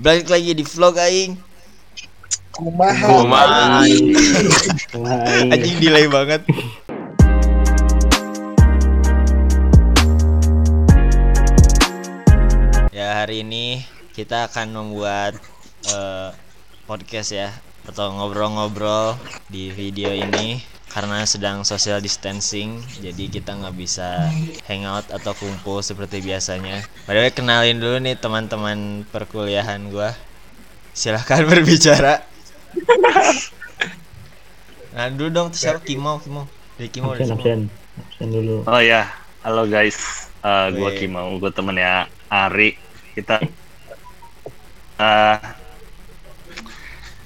Balik lagi di vlog aing. Kumaha. Kumaha. Anjing delay banget. Ya hari ini kita akan membuat eh, podcast ya atau ngobrol-ngobrol di video ini karena sedang social distancing jadi kita nggak bisa hangout atau kumpul seperti biasanya. By the way, kenalin dulu nih teman-teman perkuliahan gua. Silahkan berbicara. Nah dulu dong terus siapa Kimo Kimo dari Kimo dari Absen, Kimo. absen. Absen dulu. Oh ya, halo guys. Eh gua Weh. Kimau, gua temennya Ari. Kita eh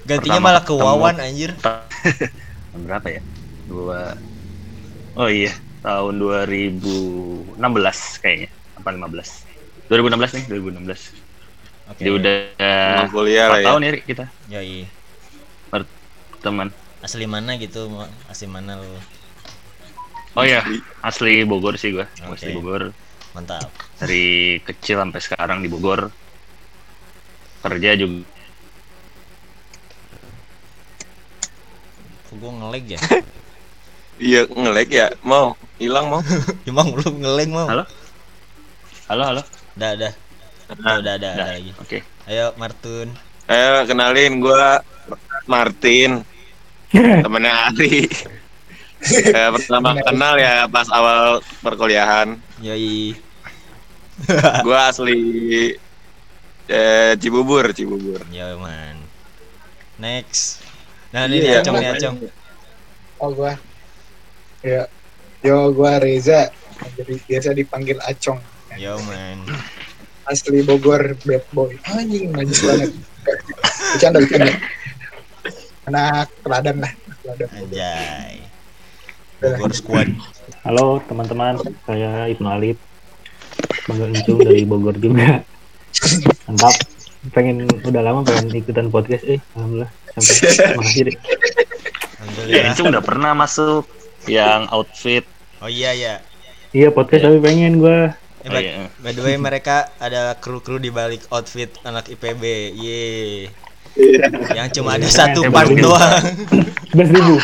Gantinya malah ke. Wawan anjir. berapa ya? Dua Oh iya, tahun 2016 kayaknya. Apa 15? 2016 nih, 2016. Oke. Jadi udah Emang kuliah lah 4 ya. tahun ya kita Yoi. teman. Asli mana gitu? Asli mana lu? Oh iya, asli Bogor sih gua. Oke. Asli Bogor. Mantap. Dari kecil sampai sekarang di Bogor. Kerja juga Kok gua ngelag ya? Iya ngelek ya. Mau hilang mau. Emang lu ngelag mau? Halo? Halo, halo. Udah, udah. Nah, Udah, udah, lagi. Oke. Ayo Martun. Ayo kenalin gua Martin. Temennya Ari. Eh, pertama kenal ya pas awal perkuliahan. Yoi. Gua asli eh, Cibubur, Cibubur. Yo man. Next. Nah, ini Iya, Acong nih. Acong. Oh gua. Ya. Yo gua Reza. Jadi biasa dipanggil Acong. Yo man. Asli Bogor bad boy. Anjing najis banget. Bercanda bercanda. Anak teladan lah. Teladan. Anjay. Bogor Squad. Halo teman-teman, saya Ibnu Alif. Bangga Encung dari Bogor juga. Mantap. Pengen udah lama pengen ikutan podcast eh alhamdulillah sampai makasih deh. Ya. Encung udah pernah masuk yang outfit. Oh iya ya. Iya podcast tapi pengen gua. Eh, Oh, by, iya. by the way mereka adalah kru-kru di balik outfit anak IPB. Ye. Yang cuma ada satu Hebat part doang. Sebelas ribu.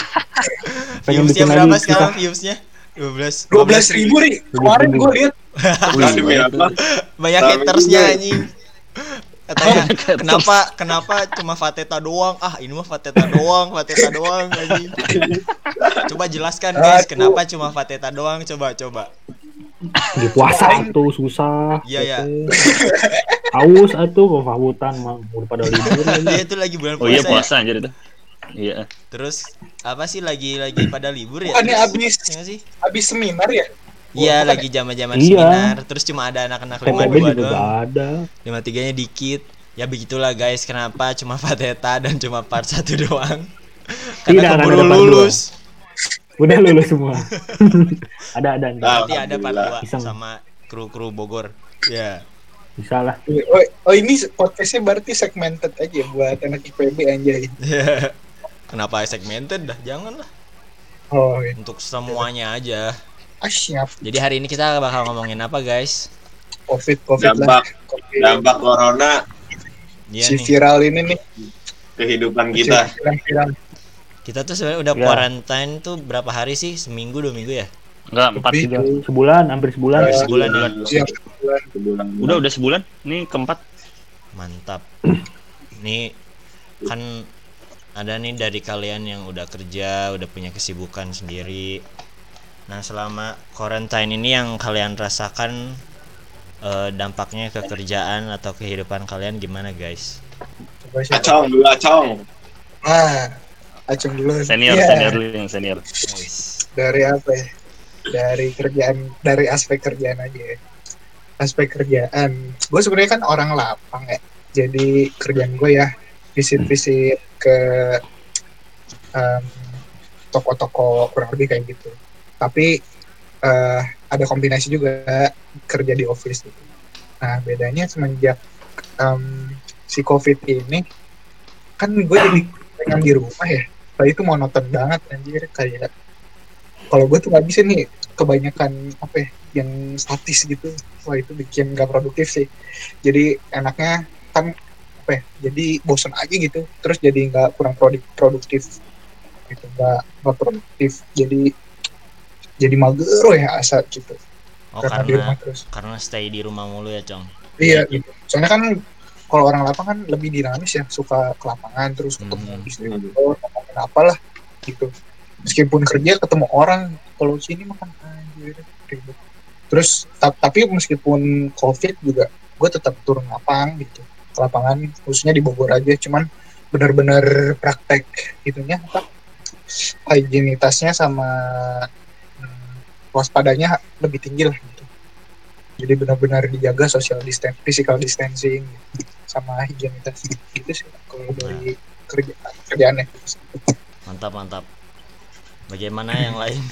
Pengen Viewsnya berapa sekarang viewsnya? 12 Dua belas ribu ri. Kemarin gua lihat. Apa? Banyak hatersnya juga. anjing. Katanya kenapa kenapa cuma Fateta doang? Ah, ini mah Fateta doang, Fateta doang anjing. Coba jelaskan guys, Aku- kenapa cuma Fateta doang? Coba coba. Di puasa tuh susah. Iya, iya. Aus atuh kok fahutan mah udah pada libur lagi. Dia itu lagi bulan Oh iya puasa. ya. puasa anjir itu. Iya. Terus apa sih lagi lagi pada libur ya? Bukannya abis iya nggak sih? abis seminar ya? Iya, bukan lagi zaman-zaman Iya. seminar. Terus cuma ada anak-anak lima dua doang. gak ada. lima tiganya dikit ya begitulah guys kenapa cuma Fateta dan cuma part satu doang Tidak karena akan keburu lulus Udah lulus semua. ada ada nanti ada part Alhamdulillah. 2 Iseng. sama kru-kru Bogor ya Bisa lah. Oh, oh ini podcastnya berarti segmented aja buat anak IPB anjay. kenapa segmented dah janganlah Oh, iya. untuk semuanya aja ah siap. jadi hari ini kita bakal ngomongin apa guys Covid Covid Dampak lah. Covid. dampak corona Iya si nih viral ini nih. kehidupan kita. Si viral-viral. kita tuh sebenarnya udah Ya. quarantine tuh berapa hari sih seminggu dua minggu ya Enggak, empat juga. Sebulan, hampir sebulan. Eh, sebulan ya Iya, Sebulan. Udah udah sebulan. Ini keempat. mantap nih kan ada nih dari kalian yang udah kerja udah punya kesibukan sendiri nah selama quarantine ini yang kalian rasakan eh, dampaknya ke kerjaan atau kehidupan kalian gimana guys? Acong dulu acong. Ah, acung dulu. Senior, Iya. senior dulu yang senior. guys Dari apa ya? Dari kerjaan, dari aspek kerjaan aja ya. Aspek kerjaan. Gue sebenarnya kan orang lapang ya. Jadi kerjaan gue ya visit-visit ke em, toko-toko kurang lebih kayak gitu. Tapi eh, ada kombinasi juga kerja di office gitu. Nah bedanya semenjak em, si covid ini kan gue jadi pengen di rumah ya. Tadi itu monoton banget anjir. Kayak kalau gue tuh nggak bisa nih kebanyakan apa ya, yang statis gitu. Wah itu bikin gak produktif sih. Jadi enaknya kan apa ya jadi bosan aja gitu. Terus jadi nggak kurang produ- produktif gitu nggak produktif. Jadi jadi mager ya asa gitu. Oh karena di rumah karena terus. karena stay di rumah mulu ya cong? Iya gitu. Soalnya kan kalau orang lapang kan lebih dinamis ya suka ke lapangan terus ketemu Hmm. istri ngobrol ngomongin apalah gitu. Meskipun kerja ketemu orang kalau sini makan anjir ribet. Terus ta- tapi meskipun covid juga gue tetap turun lapang gitu. Ke lapangan khususnya di Bogor aja cuman benar-benar praktek itunya apa higienitasnya sama waspadanya lebih tinggi lah gitu. Jadi benar-benar dijaga social distance physical distancing sama higienitas gitu sih kalau dari kerja kerjaannya. Mantap mantap. Bagaimana yang lain?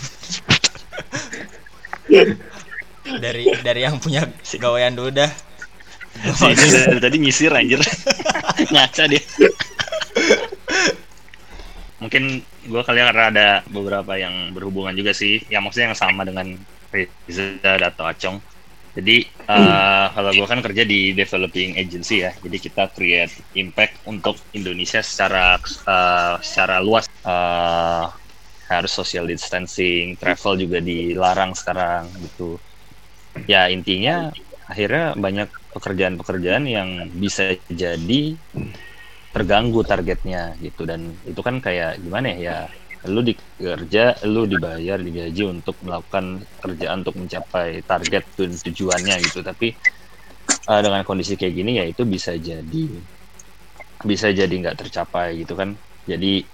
Dari dari yang punya gawean dulu dah. Si ini dari tadi nyisir anjir. Ngaca dia. Mungkin gue kali ya karena ada beberapa yang berhubungan juga sih. Yang maksudnya yang sama dengan Reza atau Acong. Jadi eh, kalau gue kan kerja di developing agency ya. Jadi kita create impact untuk Indonesia secara eh, secara luas. Eh, harus social distancing, travel juga dilarang sekarang gitu. Ya intinya akhirnya banyak pekerjaan-pekerjaan yang bisa jadi terganggu targetnya gitu. Dan itu kan kayak gimana ya ya lu dikerja lu dibayar digaji untuk melakukan kerjaan untuk mencapai target tu- tujuannya gitu. Tapi eh, dengan kondisi kayak gini ya itu bisa jadi bisa jadi nggak tercapai gitu kan. Jadi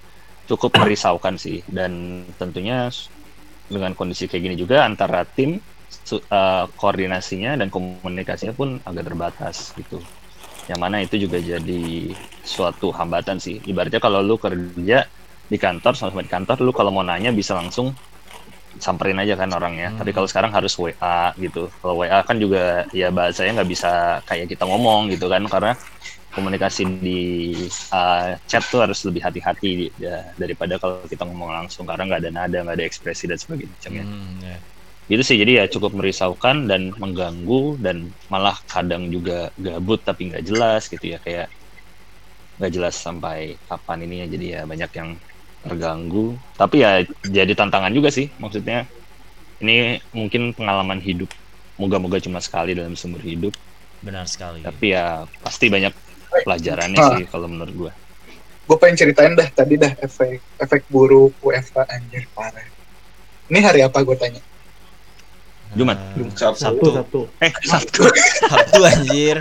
cukup merisaukan sih. Dan tentunya dengan kondisi kayak gini juga antara tim eh, koordinasinya dan komunikasinya pun agak terbatas gitu. Yang mana itu juga jadi suatu hambatan sih. Ibaratnya kalau lu kerja di kantor sama-sama di kantor, lu kalau mau nanya bisa langsung samperin aja kan orangnya. Tapi kalau sekarang harus WA gitu. Kalau WA kan juga ya bahasanya nggak bisa kayak kita ngomong gitu kan karena komunikasi di uh, chat tuh harus lebih hati-hati ya, daripada kalau kita ngomong langsung karena nggak ada nada, nggak ada ekspresi dan sebagainya. Hmm, ya. Gitu sih jadi ya cukup merisaukan dan mengganggu dan malah kadang juga gabut tapi nggak jelas gitu ya kayak nggak jelas sampai kapan ininya jadi ya banyak yang terganggu. Tapi ya jadi tantangan juga sih maksudnya ini mungkin pengalaman hidup moga-moga cuma sekali dalam seumur hidup. Benar sekali. Tapi ya pasti banyak pelajarannya Ah. sih kalau menurut gua. Gue pengen ceritain dah tadi dah efek efek buruk WFA anjir parah. Ini hari apa gue tanya Jumat. Sabtu. Sabtu, Sabtu. Sabtu. eh Sabtu. Sabtu anjir.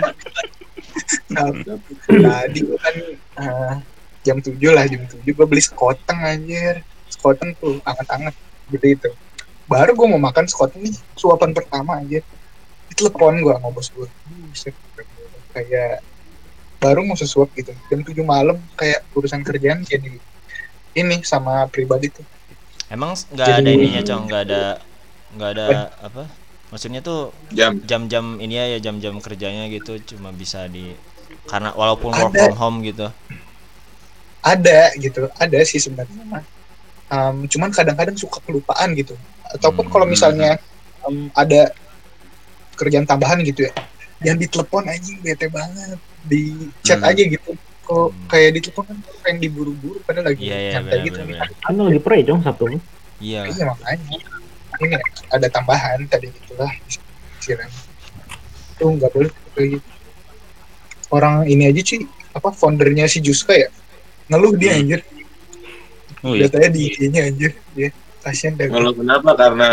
Tadi gue kan eh, jam 7 lah jam 7 gue beli sekoteng anjir. Sekoteng tuh anget-anget gitu itu. Baru gue mau makan sekoteng nih suapan pertama anjir. Telepon gue sama bos gue Buset, kayak baru mau sesuap gitu. Jam 7 malam kayak urusan kerjaan jadi ini sama pribadi tuh. Emang nggak ada ininya cong? Nggak ada nggak ada apa maksudnya tuh Jam. jam-jam ini ya jam-jam kerjanya gitu cuma bisa di karena walaupun work Ada. from home gitu ada gitu ada sih sebenarnya Em, cuman kadang-kadang suka kelupaan gitu ataupun kalau Hmm. misalnya em, ada kerjaan tambahan gitu ya yang ditelepon anjing bete banget di chat Hmm. aja gitu kok Hmm. kayak ditelepon kan pengen diburu-buru padahal lagi iya nyantai benar gitu nih benar. Kan lagi pray dong Sabtu. iya iya makanya ini ada tambahan tadi gitulah siram tuh nggak boleh kayak gitu. Orang ini aja sih apa foundernya si Juska ya? Ngeluh dia Hmm. anjir. Oh iya. Datanya di IG-nya anjir. Dia kasihan dah Kalau kenapa? Karena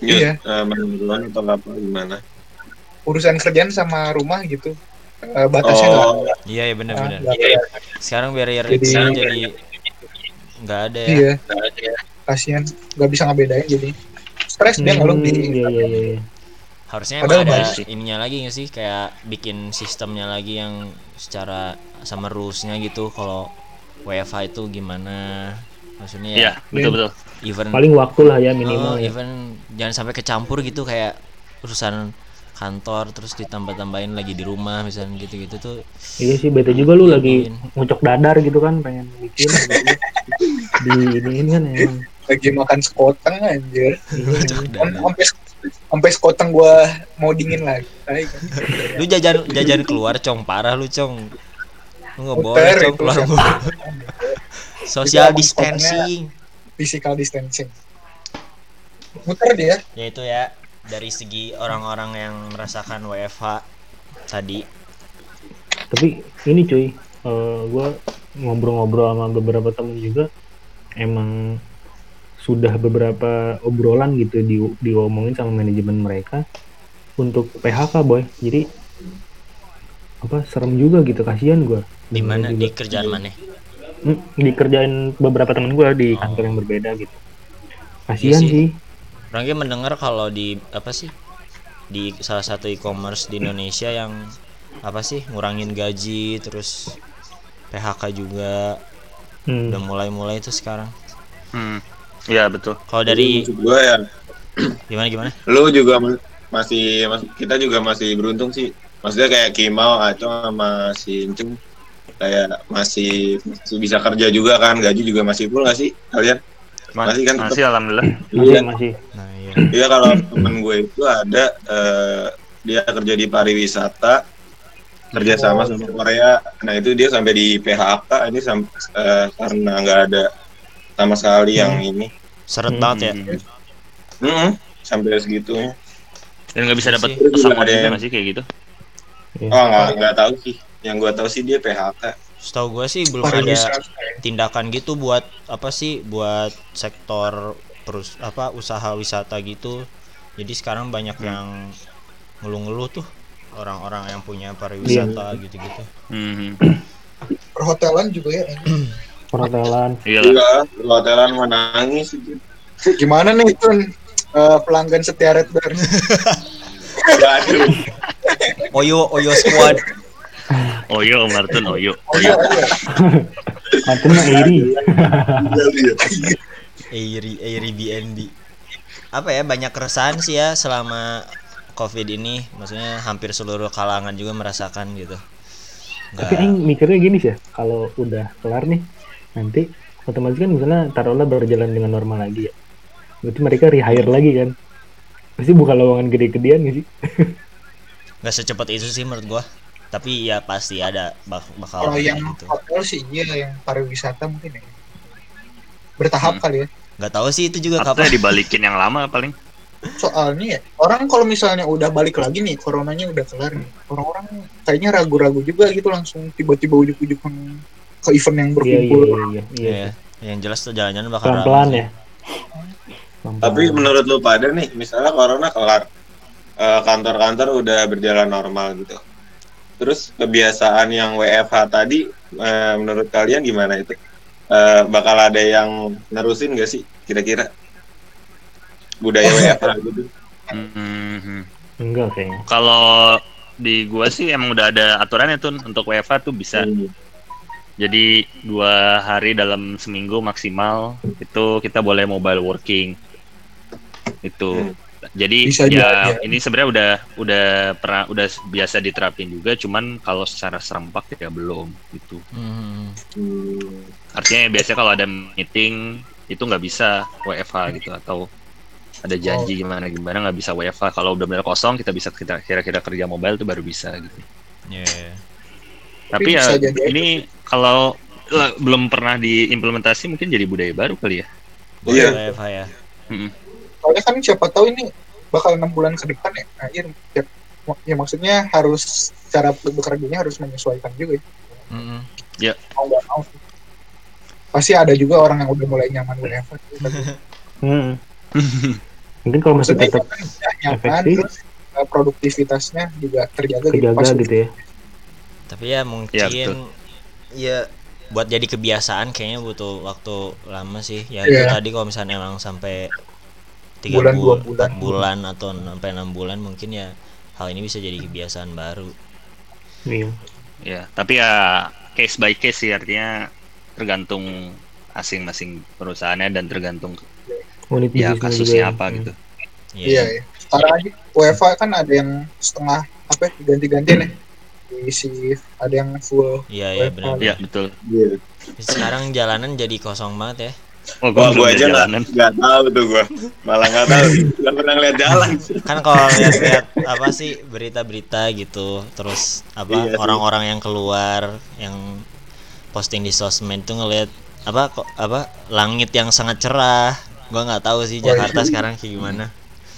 Iya. eh, menurun atau apa gimana? urusan kerjaan sama rumah gitu. Eh, batasnya nggak Oh, iya iya benar ah, benar nggak ada. sekarang barrier Jadi- itu jadi nggak ada ya. Iya kasihan. Nggak bisa ngebedain jadi. Stres dia ngeluh di Iya iya iya. harusnya Padahal emang ada sih. ininya lagi nggak sih? Kayak bikin sistemnya lagi yang secara sama rulesnya gitu. Kalau WFH itu gimana? Maksudnya ya iya betul betul. even Paling waktu lah ya oh, minimal ya. even jangan sampai kecampur gitu. Kayak urusan kantor terus ditambah-tambahin lagi di rumah misalnya gitu-gitu tuh. Iya sih bete juga lu lagi ngucok dadar gitu kan pengen bikin gitu. di ini ini kan emang lagi makan sekoteng anjir Kan sampai sampai sekoteng gua mau dingin lagi kan. Lu jajan jajan keluar cong parah lu cong. Lu nggak boleh cong keluar. Social distancing. physical distancing muter dia Ya itu ya dari segi orang-orang yang merasakan WFH tadi. tapi ini cuy eh gue ngobrol-ngobrol sama beberapa temen juga emang sudah beberapa obrolan gitu di diomongin sama manajemen mereka untuk PHK boy jadi apa serem juga gitu kasihan gue Di mana di kerjaan mana? dikerjain beberapa temen gue di kantor yang berbeda gitu kasihan Iya sih. sih Orangnya mendengar kalau di apa sih di salah satu e-commerce di Indonesia yang apa sih ngurangin gaji terus PHK juga Hmm. udah mulai-mulai itu sekarang. Hmm. Iya betul. Kalau dari gua ya gimana gimana? lu juga ma- masih mas- kita juga masih beruntung sih maksudnya kayak Kimau Acong sama si kayak masih, masih bisa kerja juga kan gaji juga masih full nggak sih kalian Ma- Masih kan masih alhamdulillah. masih Iya. masih Nah, iya. Iya kalau temen gue itu ada eh, dia kerja di pariwisata kerja sama sama Korea. Nah itu dia sampai di PHK ini sam- eh, karena nggak ada sama sekali yang ini. Seret Hmm. banget ya. Hmm. Hmm, sampai segitunya. Dan nggak bisa Iya dapat pesangon Ada juga yang- nggak sih kayak gitu? Iya. Oh nggak nggak tahu sih. Yang gue tahu sih dia PHK. Setahu gue sih belum ada pariwisata tindakan gitu buat apa sih buat sektor terus apa usaha wisata gitu. Jadi sekarang banyak yang ngeluh-ngeluh tuh orang-orang yang punya pariwisata gitu-gitu. Hmm. perhotelan juga ya. perhotelan Iya. Iya, hotelan mau nangis gitu. gimana nih itu pelanggan setia Red Bear Waduh. Oyo Oyo Squad. Oyo Martin Oyo. iya Martin mah Eri Airi Airi BNB. Apa ya banyak keresahan sih ya selama Covid ini, maksudnya hampir seluruh kalangan juga merasakan gitu. tapi Aing mikirnya gini sih ya kalau udah kelar nih nanti otomatis kan misalnya taruhlah berjalan dengan normal lagi ya berarti mereka rehire lagi kan pasti buka lowongan gede-gedean gak sih nggak secepat itu sih menurut gua. Tapi ya pasti ada bak- bakal kalau yang gitu. hotel sih iya yang pariwisata mungkin ya bertahap Hmm. kali ya Nggak tahu sih itu juga Atau kapan. dibalikin yang lama paling. soalnya ya orang kalau misalnya udah balik lagi nih coronanya udah kelar nih orang-orang kayaknya ragu-ragu juga gitu langsung tiba-tiba ujuk-ujuk ke event yang iya berkumpul iya iya iya Iya, yang jelas tuh jalan-jalan bakal pelan-pelan ya. Pelan-pelan. Tapi menurut lu pada nih, misalnya corona kelar, eh, kantor-kantor udah berjalan normal gitu. Terus kebiasaan yang WFH tadi, eh, menurut kalian gimana itu? Eh, bakal ada yang nerusin gak sih kira-kira budaya WFH gitu? Hmm. enggak kayaknya Kalau di gua sih emang udah ada aturannya tuh untuk WFH tuh bisa. Hmm. Jadi dua hari dalam seminggu maksimal itu kita boleh mobile working. Itu. Jadi Bisa ya jadi. ini sebenarnya udah udah pernah udah biasa diterapin juga, cuman kalau secara serempak ya belum gitu. Hmm. Artinya biasanya kalau ada meeting itu nggak bisa WFH gitu atau ada janji gimana gimana nggak bisa WFH. Kalau udah benar kosong kita bisa kita kira-kira kerja mobile tuh baru bisa gitu. Iya. Tapi Tapi ya ini kalau eh, belum pernah diimplementasi mungkin jadi budaya baru kali ya. Iya. WFH ya. Soalnya kan siapa tahu ini bakal enam bulan ke depan ya akhir ya, ya maksudnya harus cara bekerjanya harus menyesuaikan juga ya. Mm-mm. mau nggak mau pasti ada juga orang yang udah mulai nyaman WFH Hmm. mungkin kalau masih maksudnya tetap nyaman efektif. terus uh, produktivitasnya juga terjaga gitu kejaga Pas gitu ya Tapi ya mungkin Iya, ya, betul. buat jadi kebiasaan kayaknya butuh waktu lama sih. Ya Iya. itu tadi kalau misalnya emang sampai tiga Bulan, bul- dua bulan. bulan atau sampai enam bulan mungkin ya hal ini bisa jadi kebiasaan baru. iya Ya, tapi ya case by case sih artinya tergantung masing-masing perusahaannya dan tergantung unit ya kasusnya juga. apa Hmm. gitu. iya ya sekarang aja WFH kan ada yang setengah apa ya, ganti-gantian ya di shift ada yang full Iya iya benar. Ya, betul. Iya. Sekarang jalanan jadi kosong banget ya. Oh, gue lihat aja nggak nggak tahu tuh gue, malah nggak tahu, nggak pernah lihat jalan. kan kalau lihat-lihat apa sih berita-berita gitu terus Iya apa sih. orang-orang yang keluar yang posting di sosmed tuh ngelihat apa kok apa langit yang sangat cerah gua nggak tahu sih Oh, Jakarta iya. sekarang kayak gimana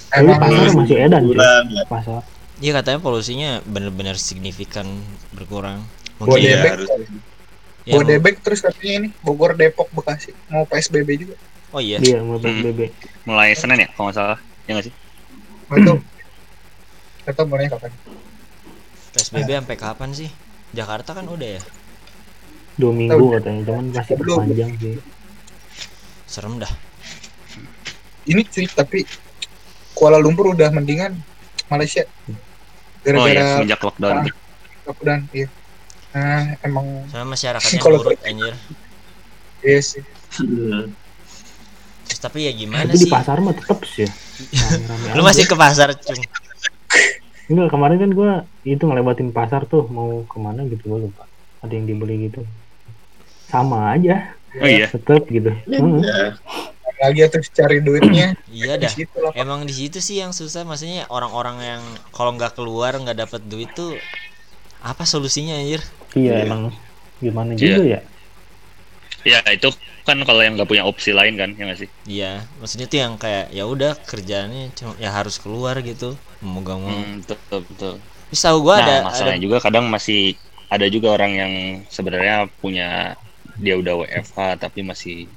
Tapi Emang pasar masih edan ya. Pasar. Iya katanya polusinya bener-bener signifikan berkurang mungkin Iya, Debek. harus. ya, Bodebek terus katanya ini Bogor, Depok, Bekasi mau PSBB juga. oh iya Iya, mau PSBB. Mulai Senin ya, kalau nggak salah. Ya nggak sih? Mau itu atau mulai kapan? PSBB sampai kapan sih Jakarta kan udah ya Dua minggu katanya, cuman Belum. panjang sih. serem dah Ini cuy tapi Kuala Lumpur udah mendingan Malaysia Oh gara-gara iya, semenjak lockdown. lockdown iya. Nah, emang sama masyarakatnya nurut anjir iya sih. Hmm. terus tapi ya gimana Tapi di sih pasar mah tetep sih ya. Lu masih ke pasar cung Enggak, kemarin kan gua itu ngelewatin pasar tuh mau ke mana gitu gua lupa. Ada yang dibeli gitu. Sama aja, Oh iya. tetep gitu. Ya. Lagi terus cari duitnya iya di dah lah. Emang di situ sih yang susah, maksudnya orang-orang yang kalau nggak keluar nggak dapat duit tuh apa solusinya anjir? Iya emang gimana Iya. juga ya. Ya itu kan kalau yang nggak punya opsi lain kan, ya nggak sih? Iya, maksudnya tuh yang kayak ya udah kerjaannya cuma ya harus keluar gitu, mau gak mau. Hmm, betul betul. Tahu gua nah, ada masalahnya ada juga kadang masih ada juga orang yang sebenarnya punya dia udah WFH tapi masih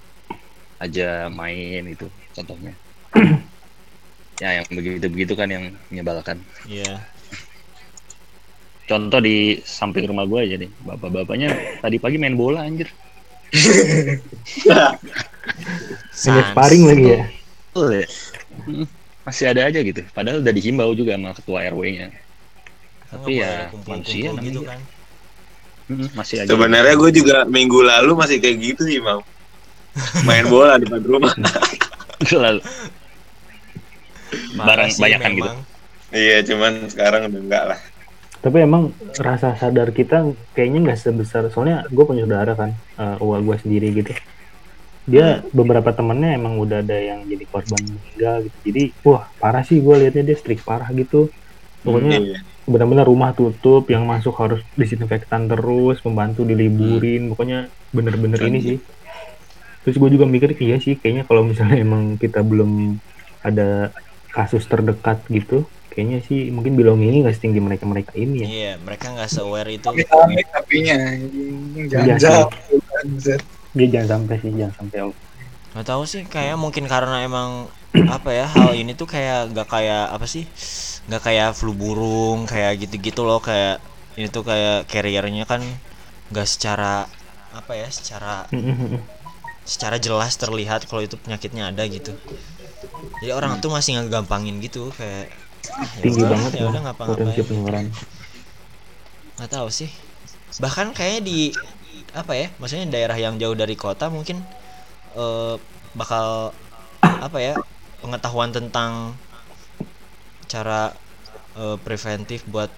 aja main itu contohnya. ya yang begitu-begitu kan yang menyebalkan. Iya. Contoh di samping rumah gue aja nih, bapak-bapaknya tadi pagi main bola anjir. Hanya Sans. sparring lagi ya. Ya? Masih ada aja gitu. Padahal udah dihimbau juga sama ketua RW-nya. Kan Tapi ya, manusia gitu kan. Masih aja. Sebenarnya gue juga minggu lalu masih kayak gitu sih mau main bola di depan rumah. Lalu, Parah Barang banyakan gitu. Iya, cuman sekarang udah enggak lah. Tapi emang rasa sadar kita kayaknya nggak sebesar. Soalnya gue punya saudara kan, uh, uang gue sendiri gitu. Dia beberapa temennya emang udah ada yang jadi korban meninggal gitu. Jadi wah parah sih gue liatnya dia strik parah gitu. Pokoknya Iya. benar-benar rumah tutup yang masuk harus disinfektan terus membantu diliburin pokoknya bener-bener ini sih terus gue juga mikir iya sih kayaknya kalau misalnya emang kita belum ada kasus terdekat gitu kayaknya sih mungkin belonging nggak setinggi mereka mereka ini ya Iya, mereka nggak se-aware itu. Amit-amit tapinya Iya jangan dia jangan sampai sih jangan sampai Gak tahu sih, kayak mungkin karena emang apa ya hal ini tuh kayak gak kayak apa sih? Gak kayak flu burung kayak gitu-gitu loh kayak ini tuh kayak carriernya kan gak secara apa ya secara secara jelas terlihat kalau itu penyakitnya ada gitu. Jadi orang tuh masih ngegampangin gitu kayak ah, ya tinggi udah, banget ya udah lah ngapa-ngapain. potensi penularan nggak tahu sih bahkan kayaknya di apa ya maksudnya daerah yang jauh dari kota mungkin eh, bakal apa ya pengetahuan tentang cara eh, preventif buat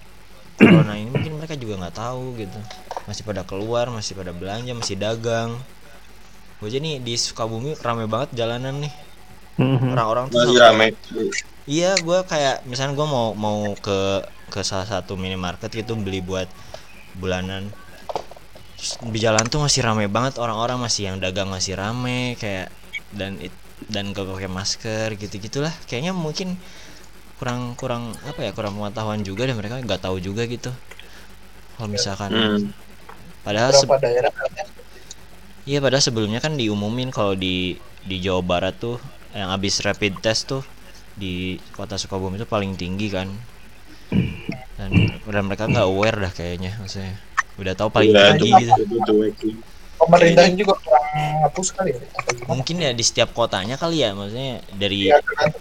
corona ini mungkin mereka juga nggak tahu gitu masih pada keluar masih pada belanja masih dagang gue aja nih di Sukabumi rame banget jalanan nih orang-orang tuh Masih rame. Iya, gue kayak misalnya gue mau mau ke ke salah satu minimarket gitu beli buat bulanan. Terus di jalan tuh masih rame banget orang-orang masih yang dagang masih rame kayak dan it- dan gak pakai masker gitu gitulah. Kayaknya mungkin kurang kurang apa ya kurang pengetahuan juga dan mereka nggak tahu juga gitu. Kalau misalkan Hmm. padahal se- berapa daerah Iya padahal sebelumnya kan diumumin kalau di di Jawa Barat tuh yang habis rapid test tuh di kota Sukabumi itu paling tinggi kan. Dan udah mereka nggak aware dah kayaknya maksudnya. Udah tahu paling Udah tinggi gitu. itu juga kurang hapus kali ya? Mungkin ya di setiap kotanya kali ya maksudnya dari ya tergantung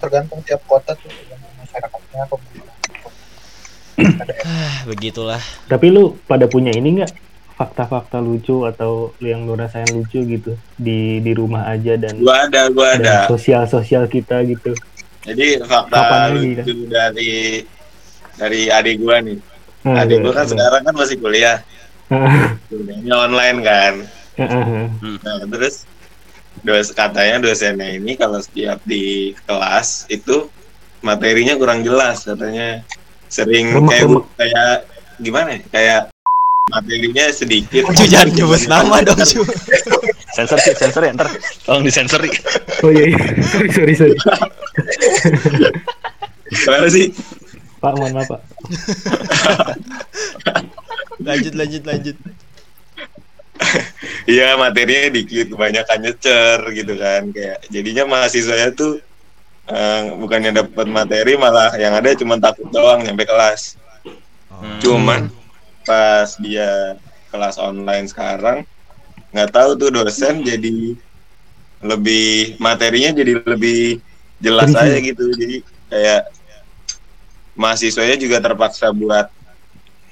tergantung tiap kota tuh masyarakatnya pemerintah ah, begitulah. Tapi lu pada punya ini nggak fakta-fakta lucu atau yang lu rasain lucu gitu di di rumah aja dan Gua ada, gua ada. sosial sosial kita gitu Jadi fakta Kapan lagi, lucu dari dari adik gua nih. Nah, Adik gua ada- kan ada. sekarang kan masih kuliah. Ah, Kuliahnya online kan. ah, ah. Nah, terus dos katanya dosennya ini kalau setiap di kelas itu materinya kurang jelas katanya sering kayak kayak gimana ya kayak materinya sedikit Cu jangan nyebut nama dong cu. Sensor sih, sensor ya ntar. Tolong disensor. Ri. Oh iya, iya. sorry sorry sorry. gimana sih Pak, mohon maaf Pak. Lanjut lanjut lanjut. Iya materinya dikit kebanyakan nyecer gitu kan kayak jadinya mahasiswanya tuh eh, bukannya dapat materi malah yang ada cuma takut doang nyampe kelas Oh. Hmm. cuman pas dia kelas online sekarang nggak tahu tuh dosen jadi lebih materinya jadi lebih jelas aja gitu. Jadi kayak mahasiswanya juga terpaksa buat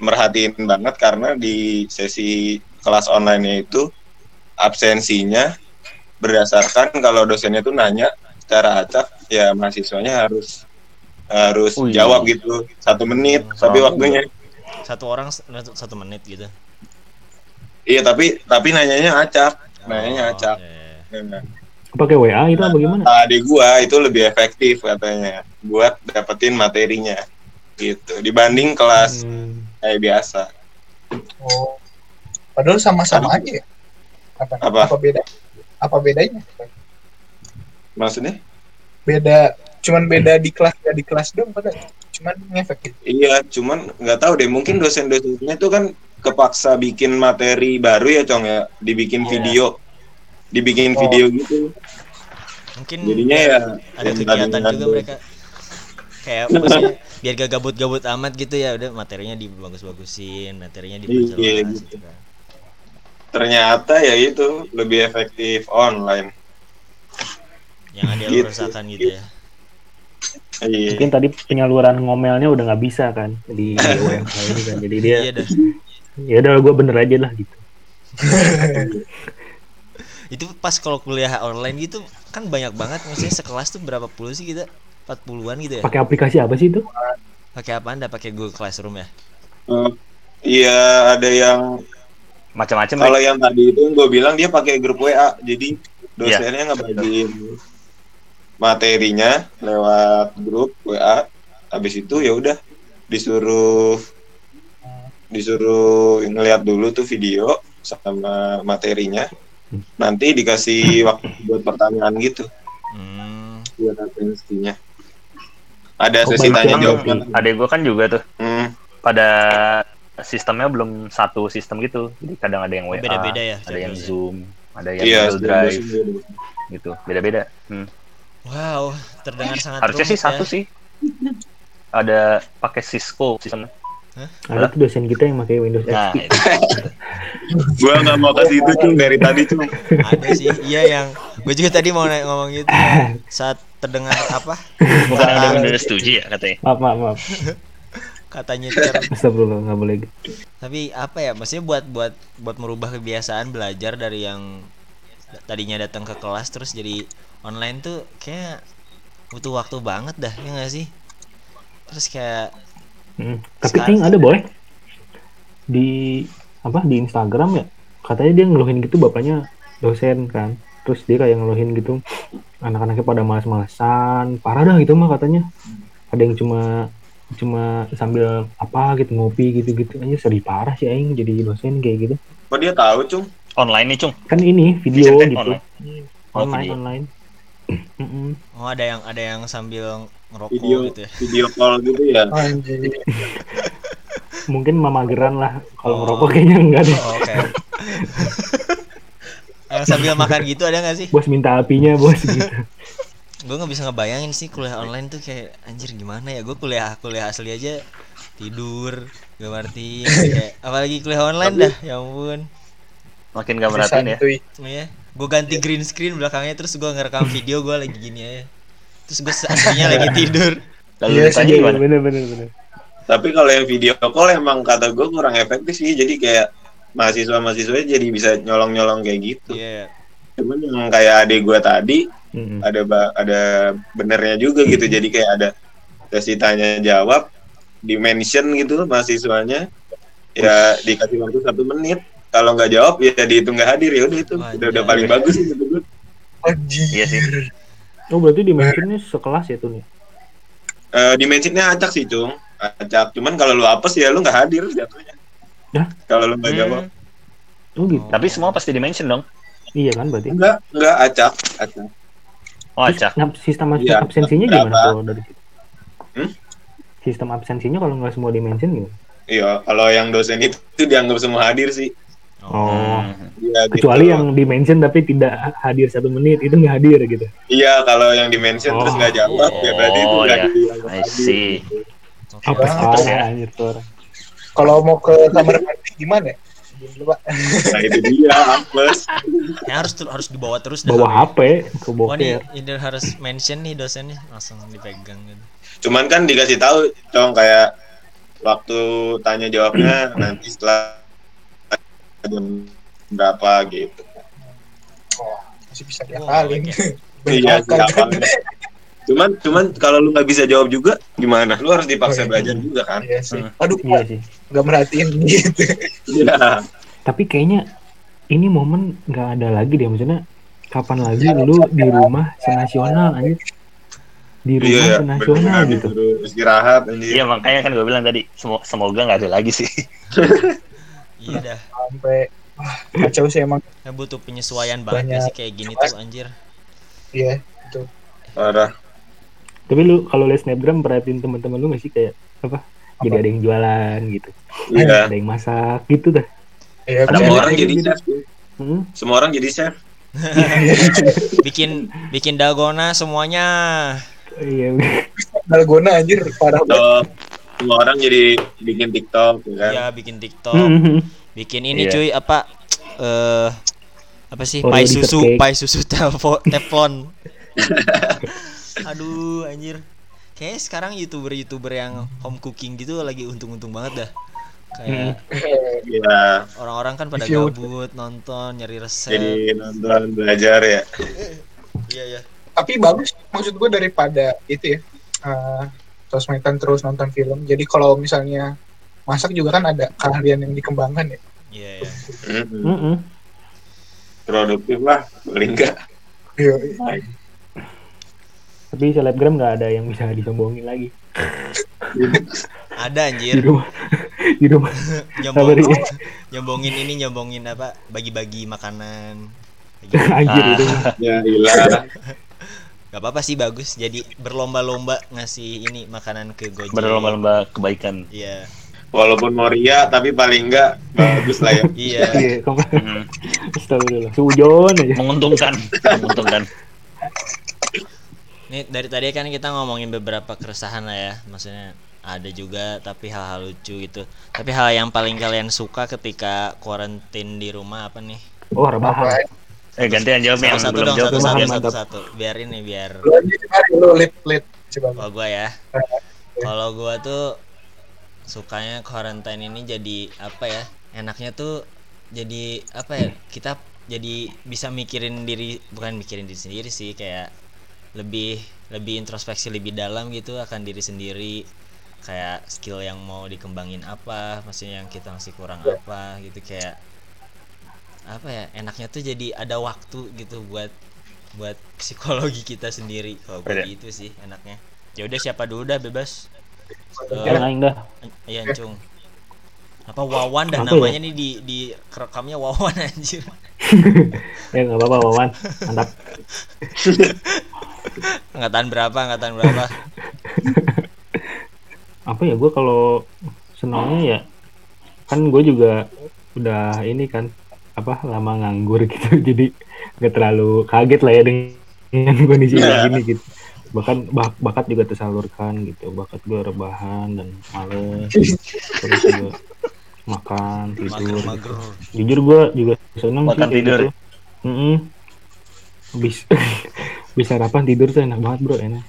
merhatiin banget karena di sesi kelas online itu absensinya berdasarkan kalau dosennya tuh nanya secara acak ya mahasiswanya harus harus. Oh, jawab gitu. Satu menit Hmm, tapi waktunya Satu orang s- satu menit gitu. iya tapi tapi nanyanya acak nanyanya Oh, acak iya. Nah, Pakai WA itu gimana? kata adik gua itu lebih efektif katanya buat dapetin materinya gitu dibanding kelas Hmm. kayak biasa Oh. Padahal sama-sama aja ya. Apa, Apa? apa beda? Apa bedanya? maksudnya Beda cuman beda di kelas ya di kelas dong pada cuman ngefek gitu. Iya, cuman nggak tahu deh. Mungkin dosen-dosennya tuh kan kepaksa bikin materi baru ya, Cong ya. Dibikin Iya. video, dibikin Oh. video gitu. Mungkin Jadinya ya ada kegiatan juga mereka kayak biar gak gabut-gabut amat gitu ya udah materinya dibagus-bagusin materinya diperjelas Iya, gitu. gitu. kan Ternyata ya itu lebih efektif online. yang ada Gitu. gitu ya Iya. Mungkin tadi penyaluran ngomelnya udah nggak bisa kan di WFH ini kan. Jadi dia iya dah ya udah gue bener aja lah gitu. itu pas kalau kuliah online gitu kan banyak banget maksudnya sekelas tuh berapa puluh sih kita 40-an gitu ya Pakai aplikasi apa sih itu? pakai apa anda pakai Google Classroom ya Eh, Iya, ada yang Macam-macam. kalau yang tadi itu gue bilang dia pakai grup WA. Jadi dosennya ngebagiin materinya lewat grup WA. Habis itu ya udah disuruh disuruh ngeliat dulu tuh video sama materinya. Nanti dikasih waktu buat pertanyaan gitu hmm, buat atensinya. Ada Oh, sesi tanya jawab. Emang adek gue kan juga tuh Hmm, pada sistemnya belum satu sistem gitu. Jadi kadang ada yang WA, beda-beda ya ada yang jadwalnya. Zoom, ada yang iya, Google Drive gitu. Beda-beda. Hmm. Wow terdengar sangat Harusnya sih ya. satu sih. Ada pakai Cisco sistemnya. Ada tuh dosen kita yang pakai Windows Nah, XP. Gua nggak mau kasih itu cung dari tadi cung. ada sih iya yang gue juga tadi mau naik ngomong gitu ya. saat terdengar apa bukan yang ada kata, Windows 7 ya katanya. Maaf maaf maaf. katanya ter Astagfirullah nggak boleh tapi apa ya maksudnya buat buat buat merubah kebiasaan belajar dari yang tadinya datang ke kelas terus jadi online tuh kayak butuh waktu banget dah ya nggak sih terus kayak Hmm. Tapi Sekarang- Aing ada boy di apa di Instagram ya katanya dia ngeluhin gitu bapaknya dosen kan terus dia kayak ngeluhin gitu anak-anaknya pada malas-malasan parah dah gitu mah katanya ada yang cuma cuma sambil apa gitu ngopi gitu-gitu aja sedih parah sih Aing jadi dosen kayak gitu Kok dia tahu cung? Online nih, Cung. kan ini video Tech gitu online. Oh, online online. Oh ada yang ada yang sambil ngerokok Video gitu ya video call gitu ya. Anjir. mungkin mamageran lah kalau Oh. ngerokok kayaknya enggak deh oh, oke yang sambil makan gitu ada nggak sih bos minta apinya bos gitu gue nggak bisa ngebayangin sih kuliah online tuh kayak anjir gimana ya gue kuliah kuliah asli aja tidur gak ngerti kayak apalagi kuliah online dah ya ampun Makin gak merhatiin ya. Santuy. Gue ganti green screen belakangnya terus gue ngerekam video gue lagi gini aja terus gue aslinya lagi tidur Lalu Iya ditanya gimana? bener bener bener Tapi kalau yang video call emang kata gue kurang efektif sih. Jadi kayak mahasiswa-mahasiswa jadi bisa nyolong-nyolong kayak gitu. iya Cuman yang kayak adik gue tadi Mm-mm. ada ba- ada benernya juga gitu. Jadi kayak ada sesi tanya jawab di mention gitu mahasiswanya ya dikasih waktu satu menit. Kalau nggak jawab ya dihitung nggak hadir ya udah itu udah udah paling bagus. Iya sih. Oh berarti dimensionnya sekelas ya tuh nih. Eh, dimensinya acak sih cung acak cuman kalau lu apes ya lu nggak hadir jatuhnya Hah? kalau lu nggak jawab Hmm, Oh gitu. Tapi semua pasti dimension dong. Iya kan berarti. enggak enggak acak acak Oh, acak. sistem absen- Iya, absensinya berapa? gimana kalau dari situ? Hmm? Sistem absensinya kalau nggak semua dimension gimana? iya kalau yang dosen itu dianggap semua hadir sih Oh. Hmm. Iya, Kecuali gitu. yang dimension tapi tidak hadir satu menit itu nggak hadir gitu. iya kalau yang dimension terus Oh. nggak jawab ya berarti itu Oh, nggak iya. dianggap I hadir. see. Oke. Apa Terus ya? anjir tuh orang. Kalau mau ke kamar mandi gimana? Diam dulu, Pak. nah itu dia apes Ya, harus harus dibawa terus. Bawa HP ke Wah nih, ini harus mention nih dosennya langsung dipegang gitu. cuman kan dikasih tahu cong kayak waktu tanya jawabnya nanti setelah jam berapa gitu Oh, masih bisa diakalin. iya siapa cuman cuman kalau lu nggak bisa jawab juga gimana lu harus Oh, dipaksa iya. belajar juga kan Iya sih. Hmm. Aduh, Iya sih. nggak merhatiin gitu. iya Tapi kayaknya ini momen nggak ada lagi deh maksudnya kapan lagi lu di rumah senasional anjir. Di rumah iya senasional bener, gitu. istirahat anjir. Iya makanya kan gue bilang tadi semo- semoga nggak ada lagi sih. Iya dah. Sampai wah, kacau sih emang. Ya, butuh penyesuaian banget Banyak. sih kayak gini tuh anjir. Iya, itu. parah Tapi lu kalau liat snapgram perhatiin teman-teman lu nggak sih kayak apa? Jadi ada yang jualan gitu. iya Ada yang masak gitu dah. Iya, Ada orang jadi gitu. chef Hmm. semua orang jadi chef Bikin bikin dalgona semuanya. Iya. Dalgona anjir parah banget. Semua orang jadi bikin tiktok ya kan Ya bikin TikTok, Hmm. bikin ini Iya. cuy apa eh apa sih? Pai susu, pai susu teflon. Aduh anjir. Kayaknya sekarang YouTuber-YouTuber yang home cooking gitu lagi untung-untung banget dah. Kayak Iya, orang-orang kan pada Review. gabut nonton nyari resep. jadi nonton belajar ya Iya ya. Tapi bagus maksud gue daripada itu ya. eh sosmedan terus nonton film. Jadi kalau misalnya masak juga kan ada keahlian yang dikembangkan ya. Iya ya. Mm-mm. Mm-mm. produktif lah paling enggak Iya. Tapi selebgram nggak ada yang bisa disombongin lagi Ada di anjir. rumah. di rumah. Nyombong, Sabar ya. nyombongin ini nyombongin apa? Bagi-bagi makanan. Bagi- Anjir Ah. itu. ya gila Gak apa-apa sih bagus. Jadi berlomba-lomba ngasih ini makanan ke Gojek. Berlomba-lomba kebaikan. Iya. walaupun mau ria tapi paling enggak bagus lah ya Iya. Iya, Hmm. Astagfirullah. Sujon aja. Menguntungkan, menguntungkan. Nih dari tadi kan kita ngomongin beberapa keresahan lah ya. Maksudnya ada juga tapi hal-hal lucu gitu. Tapi hal yang paling kalian suka ketika karantin di rumah apa nih? Oh, rebahan. Eh gantian jawab yang Satu-satu belum dong, jawab. satu-satu, Mantap. satu-satu. Biar ini biar Lu lit lit coba. kalau gua ya. Kalau gua tuh sukanya quarantine ini jadi apa ya? Enaknya tuh jadi apa ya? Kita jadi bisa mikirin diri bukan mikirin diri sendiri sih kayak lebih lebih introspeksi lebih dalam gitu akan diri sendiri kayak skill yang mau dikembangin apa maksudnya yang kita masih kurang apa gitu kayak apa ya enaknya tuh jadi ada waktu gitu buat buat psikologi kita sendiri kalau gue Ada. gitu sih enaknya ya udah siapa dulu dah bebas Yang lain dah. Iya Cung. Apa Wawan dah Apa ya? namanya nih di di kerekamnya Wawan anjir. Ya nggak apa-apa, Wawan. Mantap. Angkatan berapa? Angkatan berapa? Apa ya gue kalau senangnya ya kan gue juga udah ini kan apa lama nganggur gitu jadi nggak terlalu kaget lah ya dengan kondisi kayak gini gitu bahkan bak- bakat juga tersalurkan gitu bakat gue rebahan dan males terus juga makan tidur gitu. Mager-mager. jujur gue juga seneng Makan kayak tidur. gitu. Mm-mm. Bis bisa sarapan tidur tuh enak banget bro enak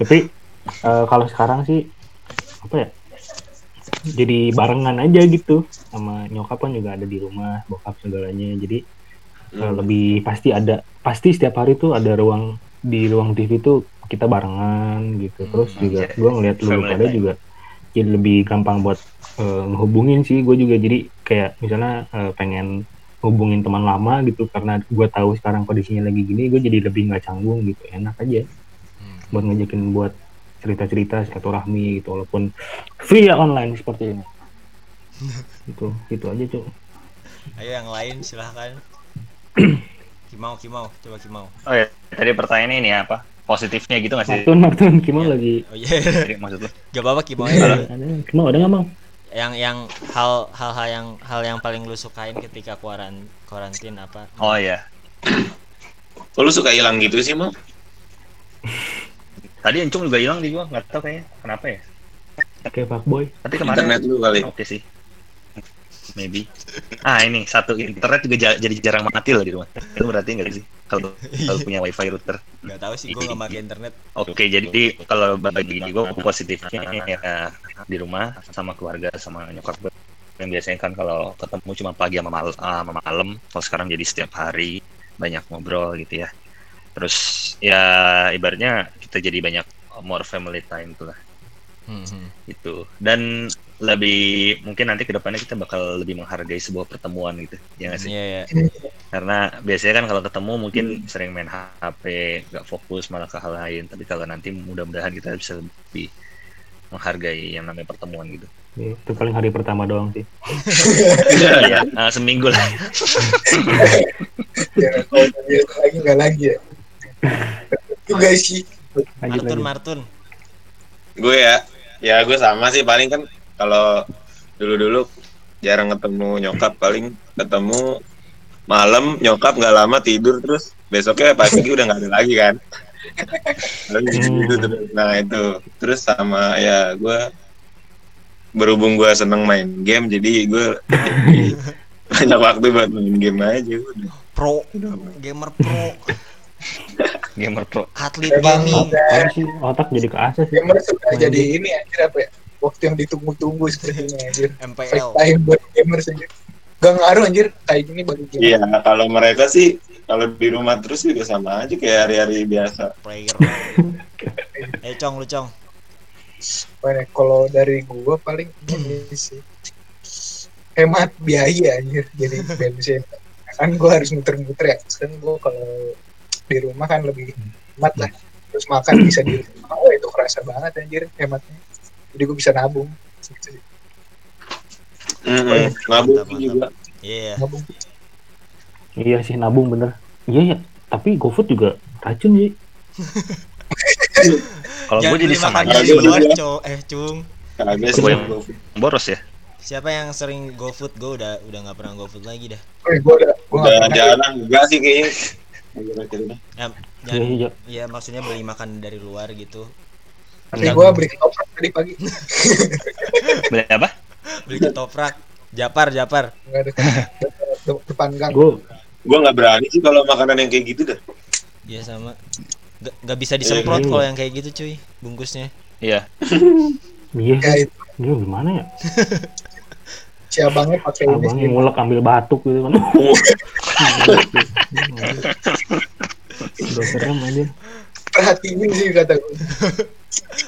tapi eh, kalau sekarang sih apa ya jadi barengan aja gitu sama nyokap kan juga ada di rumah bokap segalanya jadi eh, Hmm. lebih pasti ada pasti setiap hari tuh ada ruang di ruang TV tuh kita barengan gitu terus Hmm, juga iya. gue ngeliat lu pada juga jadi lebih gampang buat eh, ngehubungin sih gue juga jadi kayak misalnya eh, pengen hubungin teman lama gitu karena gue tahu sekarang kondisinya lagi gini gue jadi lebih nggak canggung gitu enak aja Hmm. buat ngajakin buat cerita-cerita silaturahmi gitu walaupun via online seperti ini itu itu aja cuy Ayo yang lain silahkan. Kimau, Kimau, coba Kimau. Oh ya, tadi pertanyaannya ini apa? Positifnya gitu nggak sih? Martun Martun gimana Iya. lagi Oh iya, Jadi maksud lu? gak apa-apa Kimau ya. ada gimana ada nggak mau yang yang hal hal hal yang hal yang paling lu sukain ketika kuaran karantin apa? Oh ya, Kok lu suka hilang gitu sih, Mau? tadi Encung juga hilang di gua, nggak tahu kayaknya kenapa ya. kayak Pak Boy Tapi kemarin Internet lu kali. oke sih. Maybe. Ah ini satu internet juga ja- jadi jarang mati loh di rumah. Itu berarti nggak sih kalau kalau punya wifi router. Gak tahu sih, gue gak pakai internet. Oke, jadi kalau bagi gue positifnya ya, di rumah sama keluarga sama nyokap gue yang biasanya kan kalau ketemu cuma pagi sama, mal ah, sama malam, kalau sekarang jadi setiap hari banyak ngobrol gitu ya. Terus ya ibaratnya kita jadi banyak more family time tuh lah Hmm, hmm. gitu. Dan lebih mungkin nanti ke depannya kita bakal lebih menghargai sebuah pertemuan gitu, ya nggak sih? Iya, iya. Karena biasanya kan kalau ketemu mungkin sering main HP, nggak fokus malah ke hal lain. Tapi kalau nanti mudah-mudahan kita bisa lebih menghargai yang namanya pertemuan gitu. Ya, itu paling hari pertama doang sih Iya, eh, seminggu lah. ya kalau lagi nggak lagi ya juga sih lanjut Martun, Martun. Gue ya, ya gue sama sih. Paling kan kalau dulu-dulu jarang ketemu nyokap paling ketemu malam nyokap nggak lama tidur terus besoknya pagi udah nggak ada lagi kan. Gitu nah itu. Terus sama ya gue berhubung gue seneng main game jadi gue banyak waktu buat main game aja udah. Pro, gamer pro, Gamer pro. atlet Emang gaming. Sih? Otak jadi ke asas sih. Gamer suka Main jadi ini anjir apa ya? Waktu yang ditunggu-tunggu seperti ini anjir. Fake MPL. time buat gamers anjir. Gak ngaruh anjir kayak gini bagi gamer. Iya kalau mereka sih kalau di rumah terus juga sama aja kayak hari-hari biasa. Player. eh, Cong, lu Cong. Mana, kalau dari gua paling ini sih. Hemat biaya anjir jadi bensin. Kan gua harus muter-muter ya. Sekarang gua kalau di rumah kan lebih hemat lah terus makan bisa di rumah oh itu kerasa banget anjir hematnya jadi gua bisa nabung gitu. Mm-mm. nabung Mantap, juga Iya. nabung iya sih nabung bener iya ya tapi GoFood juga racun sih Kalau gue jadi sama makan aja dari sih bener. Eh, Cung. kagak sih boros ya. Siapa yang sering GoFood? Gue udah udah nggak pernah GoFood lagi dah. oh, gua udah nggak udah jarang enggak sih kayaknya Ya, iya iya ya maksudnya beli makan dari luar gitu. tapi gua beli ketoprak tadi pagi Beli apa? Beli ketoprak. Japar, Japar. depan gang gue gua nggak berani sih kalau makanan yang kayak gitu dah Iya sama. Gak, gak bisa disemprot Iya. kalau yang kayak gitu cuy bungkusnya. Iya. iya ya itu gimana ya si abangnya pakai ini abangnya ngulek ambil batuk gitu kan udah serem aja perhatiin sih kata gua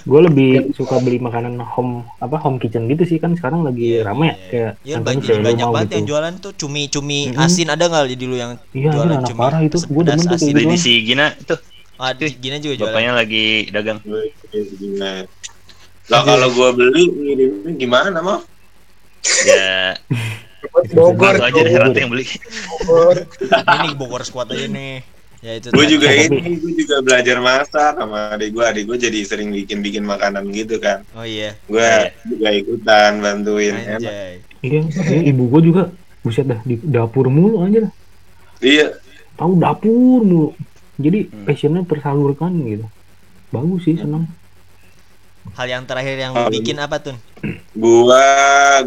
gue lebih suka beli makanan home apa home kitchen gitu sih kan sekarang lagi Iya, rame ya iya. kayak Iya contohnya banyak, banyak banget gitu. yang jualan tuh cumi-cumi Mm-mm. asin ada nggak di dulu yang Iya, jualan iya, cumi parah itu. Gua pedas demen tuh asin. gitu. di si Gina. Ah, di- Gina juga jualan. Bapaknya lagi dagang. lah kalau gua beli gimana mah Ya, Bogor aja deh Rata yang beli. Bogor. Ini Bogor Squad aja nih. Ya itu. gue juga ini gue juga belajar masak sama adik gue adik gue jadi sering bikin bikin makanan gitu kan Oh iya. gue Iya. juga ikutan bantuin Anjay. iya iya, ibu gue juga buset dah di dapur mulu aja iya tahu dapur mulu jadi Hmm. passionnya tersalurkan gitu bagus sih senang Hal yang terakhir yang Oh, bikin apa tuh? gua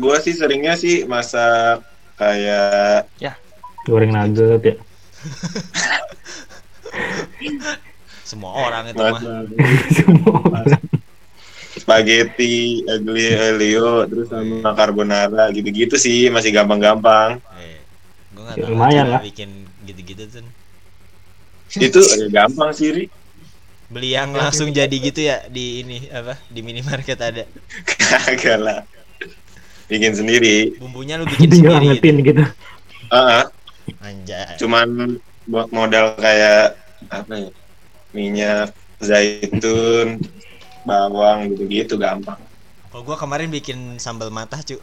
gua sih seringnya sih masak kayak goreng nugget ya Semua orang itu mah. masak semua orang. spaghetti aglio terus sama carbonara gitu-gitu sih masih gampang-gampang Eh, gua nggak Ya, tahu lumayan lah. bikin gitu-gitu tuh. itu ya, gampang sih Ri Beli yang langsung jadi gitu ya di ini apa? Di minimarket ada. kagak lah bikin sendiri Bumbunya lu bikin sendiri gitu. gitu ah ah. Anjay. cuman buat modal kayak apa ya minyak zaitun bawang gitu-gitu gampang Kalau gua kemarin bikin sambal mata, cu.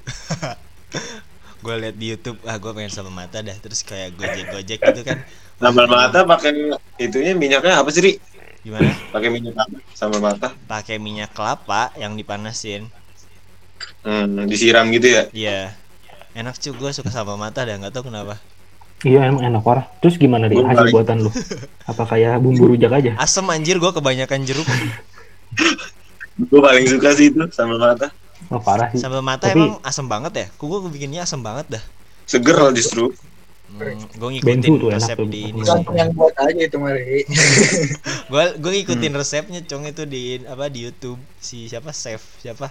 gua lihat di YouTube, ah gua pengen sambal mata dah. Terus kayak gojek-gojek gitu kan. Sambal mata pakai itunya minyaknya apa sih Ri? Gimana? pakai minyak apa sambal mata Pakai minyak kelapa yang dipanasin. hmm, disiram gitu ya Iya. Enak cu, gua suka sambal mata dah, nggak tahu kenapa. Iya emang enak parah. Terus gimana deh Gua hasil buatan lu? Apa kayak bumbu rujak aja? Asem anjir gua kebanyakan jeruk. gue paling suka sih itu sambal mata Oh parah sih. Sambal mata Tapi- emang asem banget ya? Gua bikinnya asem banget dah. seger loh justru Hmm, gue ngikutin tuh resep di ini. Yang buat aja itu mari. Gue gue ngikutin Hmm. resepnya cong itu di apa di YouTube si siapa chef siapa?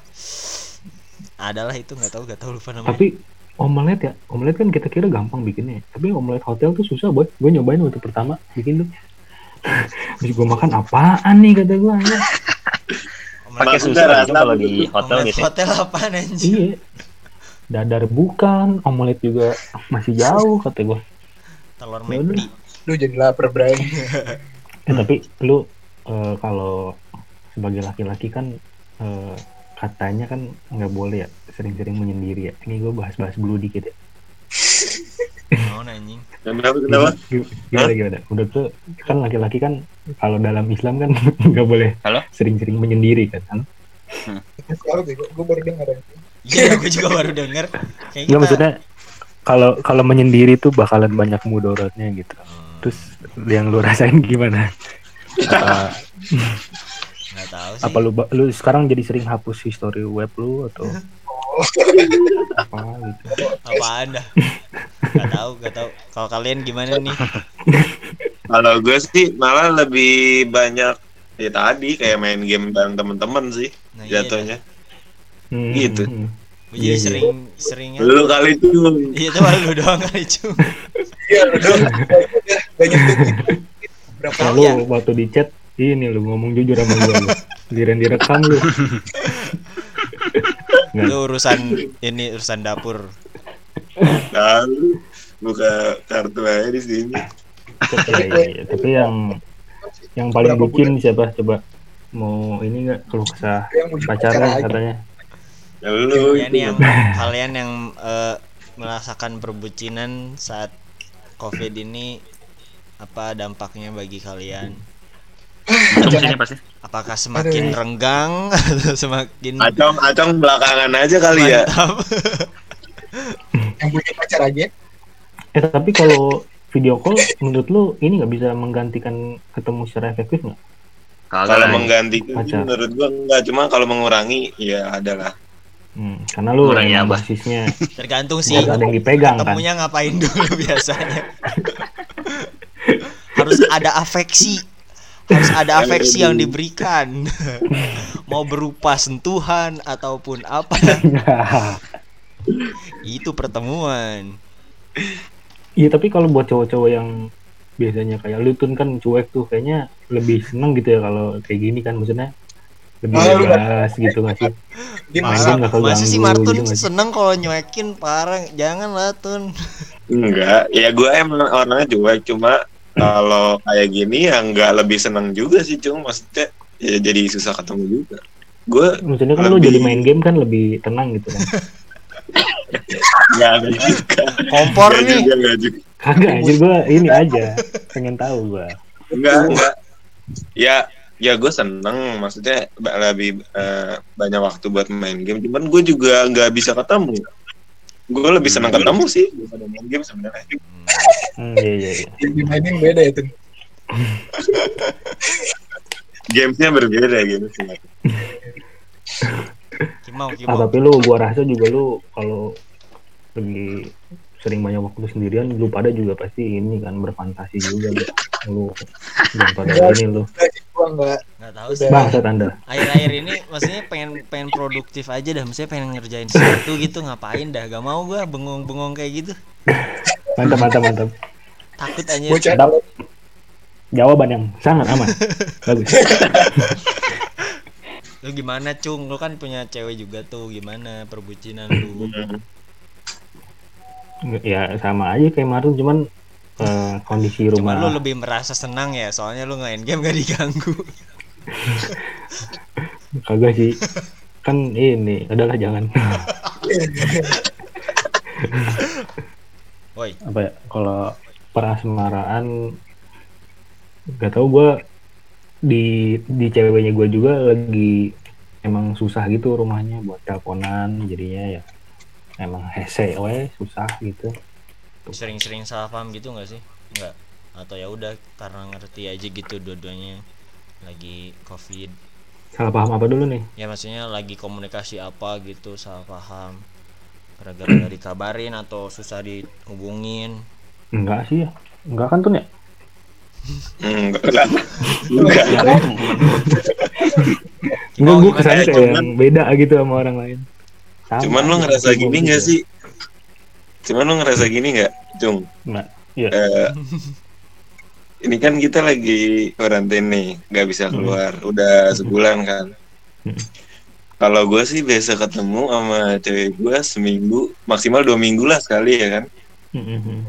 Adalah itu nggak tahu nggak tahu lupa namanya. Tapi omelet ya, omelet kan kita kira gampang bikinnya. Tapi omelet hotel tuh susah boy. Gue nyobain waktu pertama bikin tuh. Terus gue makan apaan nih kata gue. Pakai itu kalau di hotel Omelet biasanya. hotel apaan anjir? Iya. Dadar bukan, omelet juga masih jauh kata gue. Telur Ya McD. Lu jadi lapar, Bray. Eh, tapi lu eh, kalau sebagai laki-laki kan eh, katanya kan nggak boleh ya sering-sering menyendiri ya. Ini gue bahas-bahas dulu dikit ya. Mau anjing. kenapa kenapa Gim- Gimana gimana? Udah tuh kan laki-laki kan kalau dalam Islam kan nggak boleh sering-sering menyendiri kan. Halo? Tahu sih, gue baru dengar. Iya, gue juga baru denger. Kayak Nggak maksudnya kalau kalau menyendiri tuh bakalan banyak mudorotnya gitu. Hmm, Terus yang lu rasain gimana? Apa, nggak tahu sih. apa lu lu sekarang jadi sering hapus history web lu atau apa gitu? Apaan dah? Gak tahu, gak tahu. Kalau kalian gimana nih? kalau gue sih malah lebih banyak ya tadi kayak main game bareng temen-temen sih Nah, iya jatuhnya Hmm, Gitu. hmm, hmm. Gue Iya, jadi iya. sering seringnya. lu kali itu Iya tuh lu doang kali cu. Iya, udah. Banyak tuh. Berapa lu iya. waktu di chat ini lu ngomong jujur sama gua lu. Giliran direkam lu. Itu urusan ini urusan dapur. lalu buka kartu aja di sini Iya, iya, iya. Tapi yang yang paling bucin siapa coba mau ini nggak keluh kesah pacarnya aja. katanya ya lu Ya itu nih yang kalian yang eh, merasakan perbucinan saat covid ini apa dampaknya bagi kalian? Pasti. Apakah semakin Aduh. renggang atau semakin acong acong belakangan aja kali ya mantap? Yang punya pacar aja. eh tapi kalau video call menurut lu ini nggak bisa menggantikan ketemu secara efektif nggak Kagak kalau lah. menggantikan Pacar. menurut gua enggak cuma kalau mengurangi ya adalah hmm, karena lu Kurang ya, emang Bah. basisnya Tergantung sih. ada yang dipegang kan Ketemunya ngapain dulu biasanya? Harus ada afeksi. Harus ada afeksi yang diberikan. Mau berupa sentuhan ataupun apa. Itu pertemuan. Iya tapi kalau buat cowok-cowok yang biasanya kayak lu kan cuek tuh kayaknya lebih seneng gitu ya kalau kayak gini kan maksudnya lebih Ah, lu bebas gitu nggak sih? Dia Main masa nggak Masa sih Martun gitu nggak seneng kalau nyuekin parah. Jangan lah Tun. Enggak. Ya gua emang orangnya cuek. Cuma kalau kayak gini ya enggak lebih seneng juga sih. Cuma maksudnya ya jadi susah ketemu juga. Gua Maksudnya kan lu Lebih- jadi main game kan lebih tenang gitu kan. enggak ada juga. Kompor Enggak nih. juga enggak juga. Kagak anjir gua ini aja. Pengen tahu gua. enggak enggak ya ya gue seneng maksudnya lebih eh, banyak waktu buat main game cuman gue juga nggak bisa ketemu gue lebih seneng ketemu sih daripada main game sebenarnya Hmm, iya iya iya. yang dimainin beda tuh. gamesnya berbeda gitu sih Kimau Ah, kimau tapi lu gua rasa juga lu kalau lagi sering banyak waktu sendirian lu pada juga pasti ini kan berfantasi juga lu. Lu jangan pada ini lu. Gua enggak. Gak tahu sih Bangsat Anda. Akhir-akhir ini maksudnya pengen pengen produktif aja dah Maksudnya pengen ngerjain sesuatu gitu Ngapain dah Gak mau gua bengong-bengong kayak gitu Mantap mantap mantap. Takut aja. Jawaban yang sangat aman. Bagus. Lu gimana Cung? Lu kan punya cewek juga tuh Gimana perbucinan lu? ya sama aja kayak Marun cuman eh, kondisi Cuma rumah. lu lebih merasa senang ya, soalnya lu main game gak diganggu. kagak sih. Kan ini adalah jangan. Woi, apa ya kalau perasmaraan gak tau gue di di ceweknya gue juga lagi emang susah gitu rumahnya buat teleponan jadinya ya emang hese we susah gitu sering-sering salah paham gitu nggak sih? Nggak. Atau ya udah karena ngerti aja gitu dua-duanya lagi covid. salah paham apa dulu nih Ya maksudnya lagi komunikasi apa gitu salah paham. Gara-gara nggak dikabarin atau susah dihubungin. enggak sih ya enggak kan tuh ya Hmm, enggak enggak. Enggak. enggak Oh, gue kesannya ya, kayak yang beda gitu sama orang lain Sama Cuman aja, ngerasa gini gitu. sih? Cuman lu ngerasa gini nggak, Cung? Nah, iya. Eh, ini kan kita lagi karantina nih, nggak bisa keluar. Udah sebulan kan. Hmm. Kalau gue sih biasa ketemu sama cewek gue seminggu, maksimal dua minggu lah sekali ya kan. Mm-mm.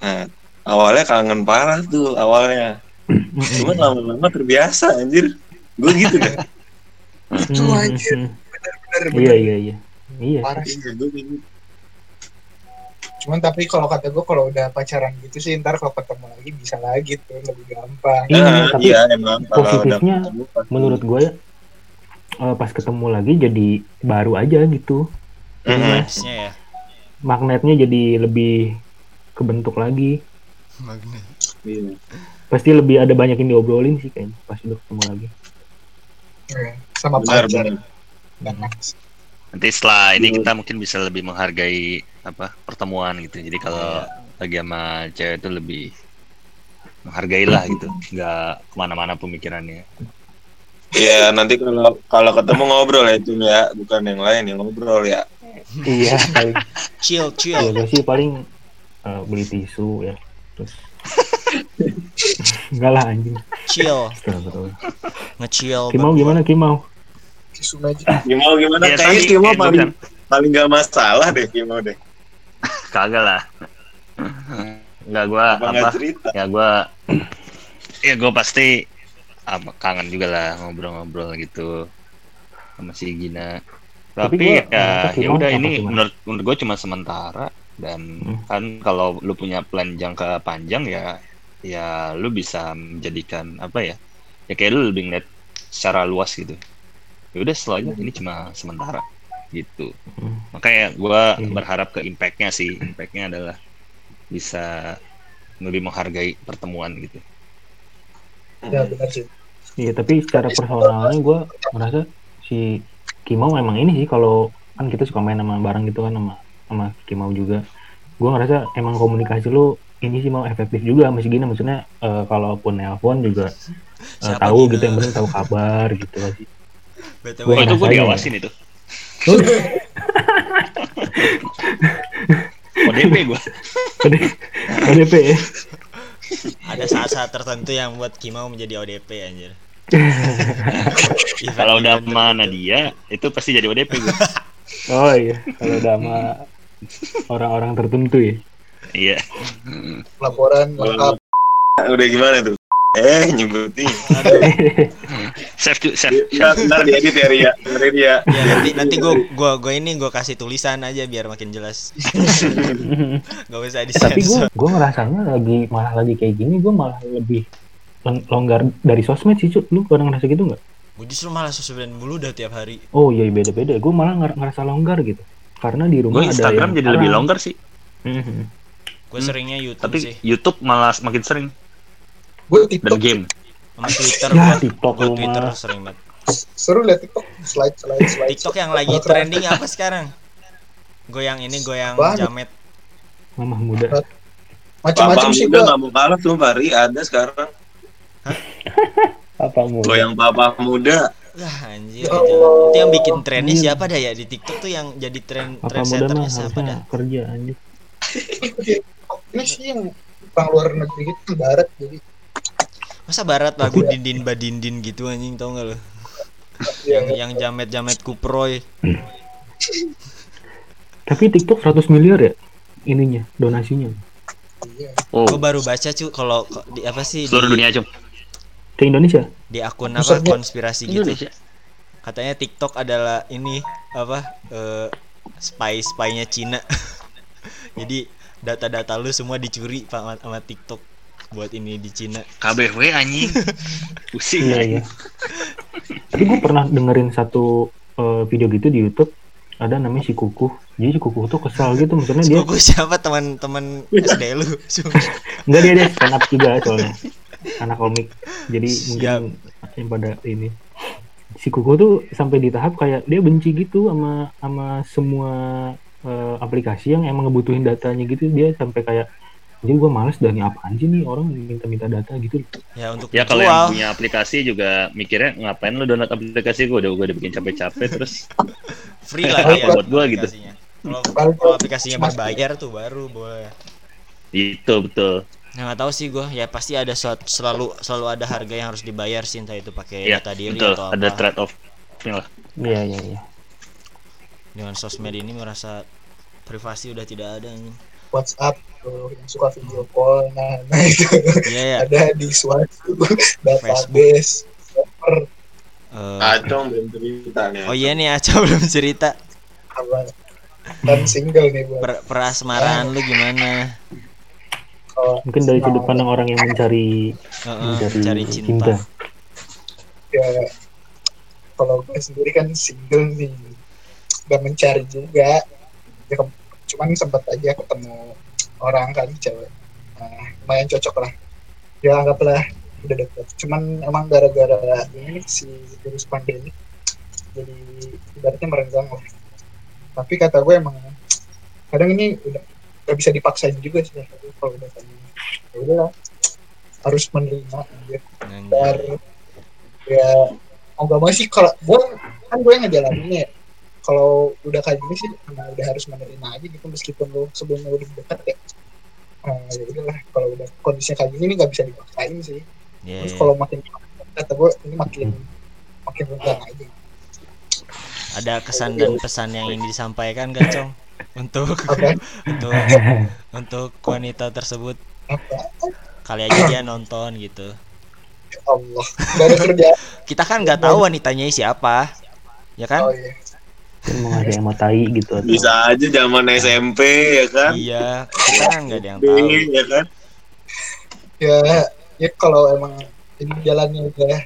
Nah, awalnya kangen parah tuh awalnya. Cuman lama-lama terbiasa anjir. Gue gitu dah. Itu anjir. Bener, Iya iya iya. Iya. Parah sih. Iya, gua gitu. Cuman tapi kalau kata gue kalau udah pacaran gitu sih ntar kalau ketemu lagi bisa lagi tuh lebih gampang. Iya, Nah, tapi iya emang positifnya ketemu menurut gue ya eh, pas ketemu lagi jadi baru aja gitu. Mm-mm. Harusnya ya. Magnetnya jadi lebih kebentuk lagi. Magnet. Iya. Pasti lebih ada banyak yang diobrolin sih kayaknya pas udah ketemu lagi. Iya, Sama Benar pacar. Nanti setelah ini Iya. kita mungkin bisa lebih menghargai apa pertemuan gitu. Jadi kalau lagi sama cewek itu lebih menghargai lah gitu, nggak ke mana-mana pemikirannya. Iya nanti kalau kalau ketemu ngobrol ya Cung ya, bukan yang lain yang ngobrol ya. iya, paling Chill, ya chill. gue sih paling eh, beli tisu ya. Terus enggak lah anjing. Chill, nge-chill. Kimau gimana Kimau? Kimau gimana? Ya, Kayaknya Kimau kayak gua paling paling gak masalah deh Kimau deh. Kagak lah. Nggak gua Apa? Ya gua ya gua pasti apa kangen juga lah ngobrol-ngobrol gitu sama si Gina. Tapi Tapi, gua ya ya udah ini menurut menurut gue cuma sementara dan Hmm. kan kalau lu punya plan jangka panjang ya ya lu bisa menjadikan apa ya ya kayak lu lebih ngeliat secara luas gitu ya udah setelahnya ini cuma sementara gitu Hmm. makanya gua Iya. berharap ke impactnya sih impactnya adalah bisa lebih menghargai pertemuan gitu Ya benar sih. Iya tapi secara personalnya gue merasa si Kimau emang ini sih kalau kan kita suka main sama bareng gitu kan sama sama Kimau juga. Gue ngerasa emang komunikasi lu ini sih mau efektif juga sama si Gina maksudnya eh, kalaupun nelpon juga Siapa tahu gitu yang penting tahu kabar gitu sih. BTW, oh itu gue diawasin itu ODP gue Kode- KDP ya. ada saat-saat tertentu yang buat Kimau menjadi ODP anjir. kalau udah sama tertentu. Nadia itu pasti jadi ODP gue Oh iya kalau udah sama orang-orang tertentu ya. iya Laporan lengkap. udah gimana tuh? Eh nyebutin. save to save Ntar, ntar diedit ya Ria. Ntar ya. Ya nanti nanti gue gua gua ini gue kasih tulisan aja biar makin jelas. Gak usah Eh, tapi gue disensor. gue ngerasanya lagi malah lagi kayak gini gue malah lebih longgar dari sosmed sih Cuk. lu pernah ngerasa gitu nggak? Gue justru malah sosialin mulu udah tiap hari. Oh iya beda-beda. Gue malah nger- ngerasa longgar gitu. Karena di rumah gue ada Instagram yang jadi lebih halang. longgar sih. Gue Hmm. seringnya YouTube tapi sih. YouTube malah makin sering Gue dan TikTok game Sama Twitter Ya. TikTok lu Twitter sering banget. seru liat TikTok slide slide slide. TikTok yang lagi trending apa sekarang? Goyang ini goyang Banyak. jamet. Mama muda. Macam-macam Papa sih muda gue. nggak mau kalah tuh Pari ada sekarang. Apa muda? Goyang papa muda. Lah anjir. Allah. Itu yang bikin trennya siapa dah ya di TikTok tuh yang jadi tren trendsetternya siapa dah? kerja anjir. Ini sih yang orang luar negeri gitu barat jadi Masa barat lagu dindin badindin gitu anjing tau gak lo? ya, Yang yang jamet-jamet kuproy. Tapi TikTok 100 miliar ya ininya donasinya. iya Oh, Gue baru baca cu kalau di apa sih seluruh di, dunia cum. Ke Indonesia? di akun apa konspirasi gitu. Indonesia. Katanya TikTok adalah ini apa eh spy spynya Cina. Jadi data-data lu semua dicuri Pak sama, sama TikTok buat ini di Cina. KBW anjing. Pusing. Iya iya. Tapi gue pernah dengerin satu eh, video gitu di YouTube ada namanya si Kukuh. Jadi si Kukuh tuh kesal gitu, misalnya dia Gue siapa teman-teman SD lu? enggak dia dia stand up juga soalnya anak komik. Jadi Siap. mungkin yang pada ini si Kukuh tuh sampai di tahap kayak dia benci gitu sama sama semua eh, aplikasi yang emang ngebutuhin datanya gitu dia sampai kayak jadi gue males dan apaan sih nih orang minta-minta data gitu ya untuk Ya kalau yang punya aplikasi juga mikirnya ngapain lu download aplikasi gue udah gue udah bikin capek-capek terus free lah Apa dia buat gua gitu. aplikasinya. Kalau aplikasinya Mas- berbayar tuh baru boleh. itu betul. Nah, nggak tahu sih gue ya pasti ada suat- selalu selalu ada harga yang harus dibayar sih entah itu pakai Ya data diri betul. atau Ada apa. trade off lah. iya iya iya Dengan sosmed ini merasa privasi udah tidak ada anjing. WhatsApp tuh yang suka video call nah, nah itu Iya ya. ada di suatu database server. Eh, Acong belum cerita nih. oh iya nih Aca belum cerita. Dan single nih buat per perasmaran lu gimana? kalau mungkin dari sudut pandang orang yang mencari Heeh, mencari cari cinta. ya kalau gue sendiri kan single nih. Gak mencari juga. Ya, cuman sempat aja ketemu orang kan cewek. Nah, lumayan cocok lah. Ya anggaplah udah deket. Cuman emang gara-gara ini si virus pandemi jadi ibaratnya merenggang lah. Tapi kata gue emang kadang ini udah gak bisa dipaksain juga sih kalau udah kayak ya udah harus menerima aja. Dan ya mau gak mau sih kalau gue kan gue yang ngejalaninnya ya kalau udah kayak gini sih emang udah harus menerima aja gitu meskipun lo sebelumnya udah dekat ya. Nah, ya udahlah kalau udah kondisinya kayak gini nggak bisa dipaksain sih. Iya, terus iya. kalau makin kata gue ini makin makin renggang aja. Ada kesan dan pesan yang ingin disampaikan gak Cong? Untuk apa? untuk untuk wanita tersebut. Kali aja dia nonton gitu. Ya Allah kerja kita kan nggak tahu wanitanya siapa ya kan? Oh iya. Kan mau ngasih yang mau tai gitu atau Bisa aja zaman SMP ya kan. iya kita kan nggak ada yang tahu ya kan. ya ya kalau emang ini jalannya udah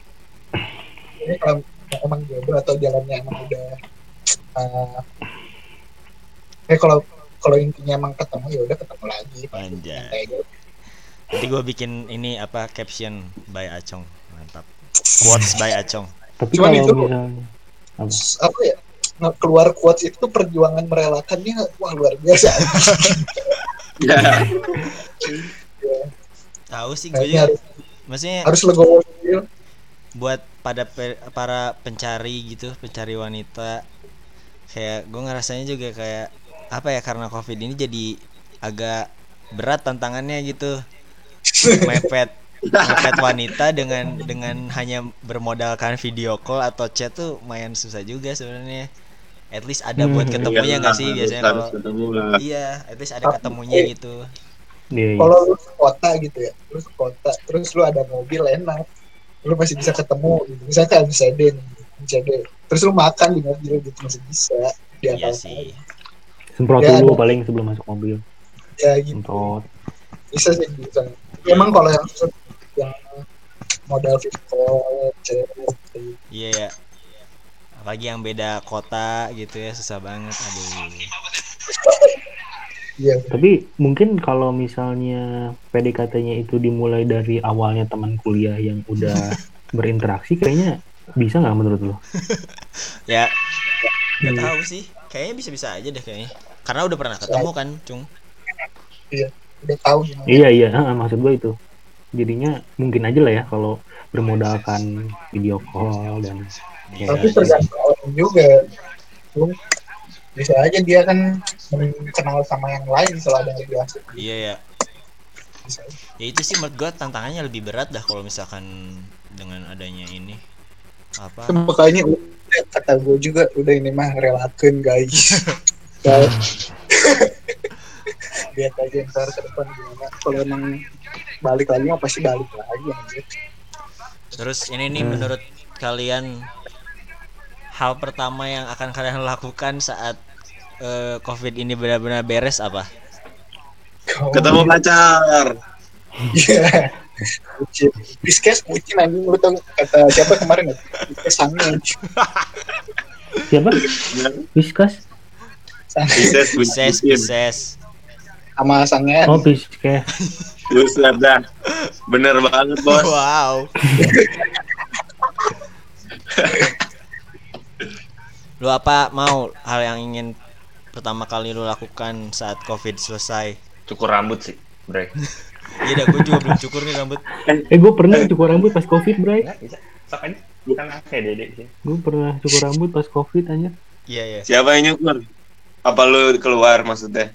ini kalau emang jodoh atau jalannya emang udah uh, eh kalau kalau intinya emang ketemu ya udah ketemu lagi gitu. nanti gue bikin ini apa caption by Acong mantap quotes by Acong tapi Cuman kalau itu- misalnya apa? Apa ya keluar quotes itu perjuangan merelakannya wah luar biasa. Ya. tahu sih gue juga harus maksudnya harus legowo sendiri. buat pada pe- para pencari gitu pencari wanita. Kayak gue ngerasanya juga kayak apa ya karena covid ini jadi agak berat tantangannya gitu. Mepet mepet wanita dengan dengan hanya bermodalkan video call atau chat tuh lumayan susah juga sebenarnya at least ada buat Hmm, ketemunya nggak sih Harus- biasanya kalau iya at least ada ketemunya gitu. Iya, iya. kalau lu kota gitu ya lu kota terus lu ada mobil enak. Lu masih bisa ketemu gitu. Misalnya MCD nih MCD terus lu makan di mobil gitu masih bisa. Di iya sih. Semprot Ya, dulu ada. paling sebelum masuk mobil. Ya gitu. Semprot. Bisa sih bisa. Emang kalau yang yang modal video cewek gitu. iya. ya apalagi yang beda kota gitu ya susah banget aduh. Iya. Tapi mungkin kalau misalnya PDKT-nya itu dimulai dari awalnya teman kuliah yang udah berinteraksi kayaknya bisa nggak menurut lo? ya nggak Hmm. tahu sih. Kayaknya bisa-bisa aja deh kayaknya. Karena udah pernah ketemu kan cung? Udah tahu Iya iya, maksud gue itu. Jadinya mungkin aja lah ya kalau bermodalkan video call dan Iya, tapi tergantung orang juga. Lu bisa aja dia kan kenal sama yang lain yang biasa. Iya ya bisa aja. ya itu sih menurut gua tantangannya lebih berat dah kalau misalkan dengan adanya ini. Apa? Makanya kata gue juga udah ini mah relakan guys. Lihat aja ntar ke depan gimana. Kalau emang balik lagi mah pasti balik lagi anjir. Terus ini nih Hmm. menurut kalian hal pertama yang akan kalian lakukan saat eh, COVID ini benar-benar beres apa? Ketemu pacar. Iya. Biskes bucin anjing lu tau kata siapa kemarin ya? Biskes sange. Siapa? Bises, Bises, bises. bises. sama sangean. Oh, Whiskas. Buset dah. Bener banget, bos. Wow. lu apa mau hal yang ingin pertama kali lu lakukan saat COVID selesai? Cukur rambut sih, Bre. Iya dah, gue juga belum cukur nih rambut. Eh, gue pernah cukur rambut pas covid. Sok aja. Kan kayak dede sih. Gue pernah cukur rambut pas covid aja. Iya iya. Siapa yang nyukur? Apa lu keluar maksudnya?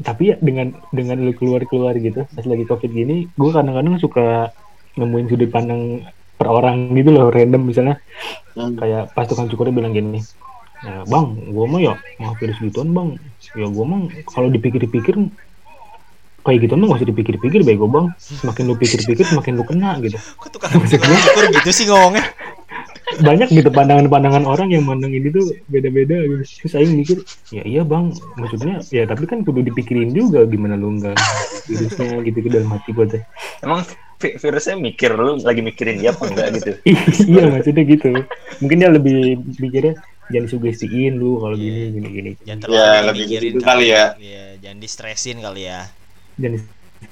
Tapi ya dengan dengan lu keluar keluar gitu pas lagi covid gini, gue kadang-kadang suka nemuin sudut pandang per orang gitu loh, random misalnya. Hmm. kayak pas tukang cukurnya bilang gini ya bang gue mah ya mah virus gituan bang. Ya gue mah kalau dipikir-pikir kayak gitu mah gak usah dipikir-pikir bego bang. Semakin lu pikir-pikir semakin lu kena gitu. Kok tukang cukur gitu sih ngomongnya? banyak gitu pandangan-pandangan orang yang mandang ini tuh beda-beda gitu. Terus saya mikir ya iya bang. Maksudnya ya tapi kan kudu dipikirin juga gimana lu enggak virusnya gitu ke dalam hati gue teh. Emang virusnya mikir lu lagi mikirin dia apa enggak gitu. iya maksudnya gitu mungkin dia lebih mikirnya jangan sugestiin lu kalau gini gini gini Jangan terlalu Ya, lebih dipikirin gitu kali ya. Iya, jangan distresin kali ya. jangan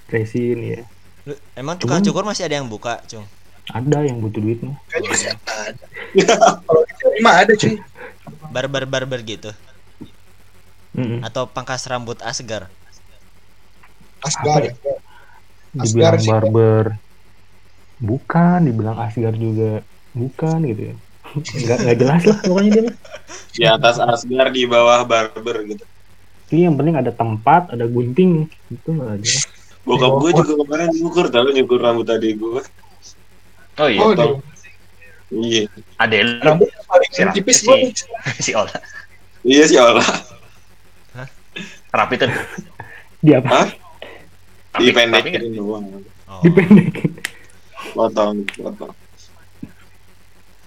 stresin ya Lu, emang tukang cukur masih ada yang buka, Cung? ada yang butuh duit mah Kayaknya masih ada. Kalau mah ada cuy. Barber-barber gitu Mm-mm. atau pangkas rambut asgar. Asgar. Apa ya? Asgar dibilang sih. barber bukan dibilang asgar juga bukan gitu ya nggak nggak jelas lah pokoknya dia. Di atas asgar, di bawah barber gitu. Ini yang penting ada tempat ada gunting itu nggak jelas Bokap gue juga kemarin nyukur tau nyukur rambut tadi gue. Oh iya, Oh, Iya. ada rambut paling Si tipis si- si Ola. Iya sih Allah. Rapi tuh. di apa Hah? Rapi, Di rapi nggak? pendekin doang. Oh. dipendekin Potong, potong.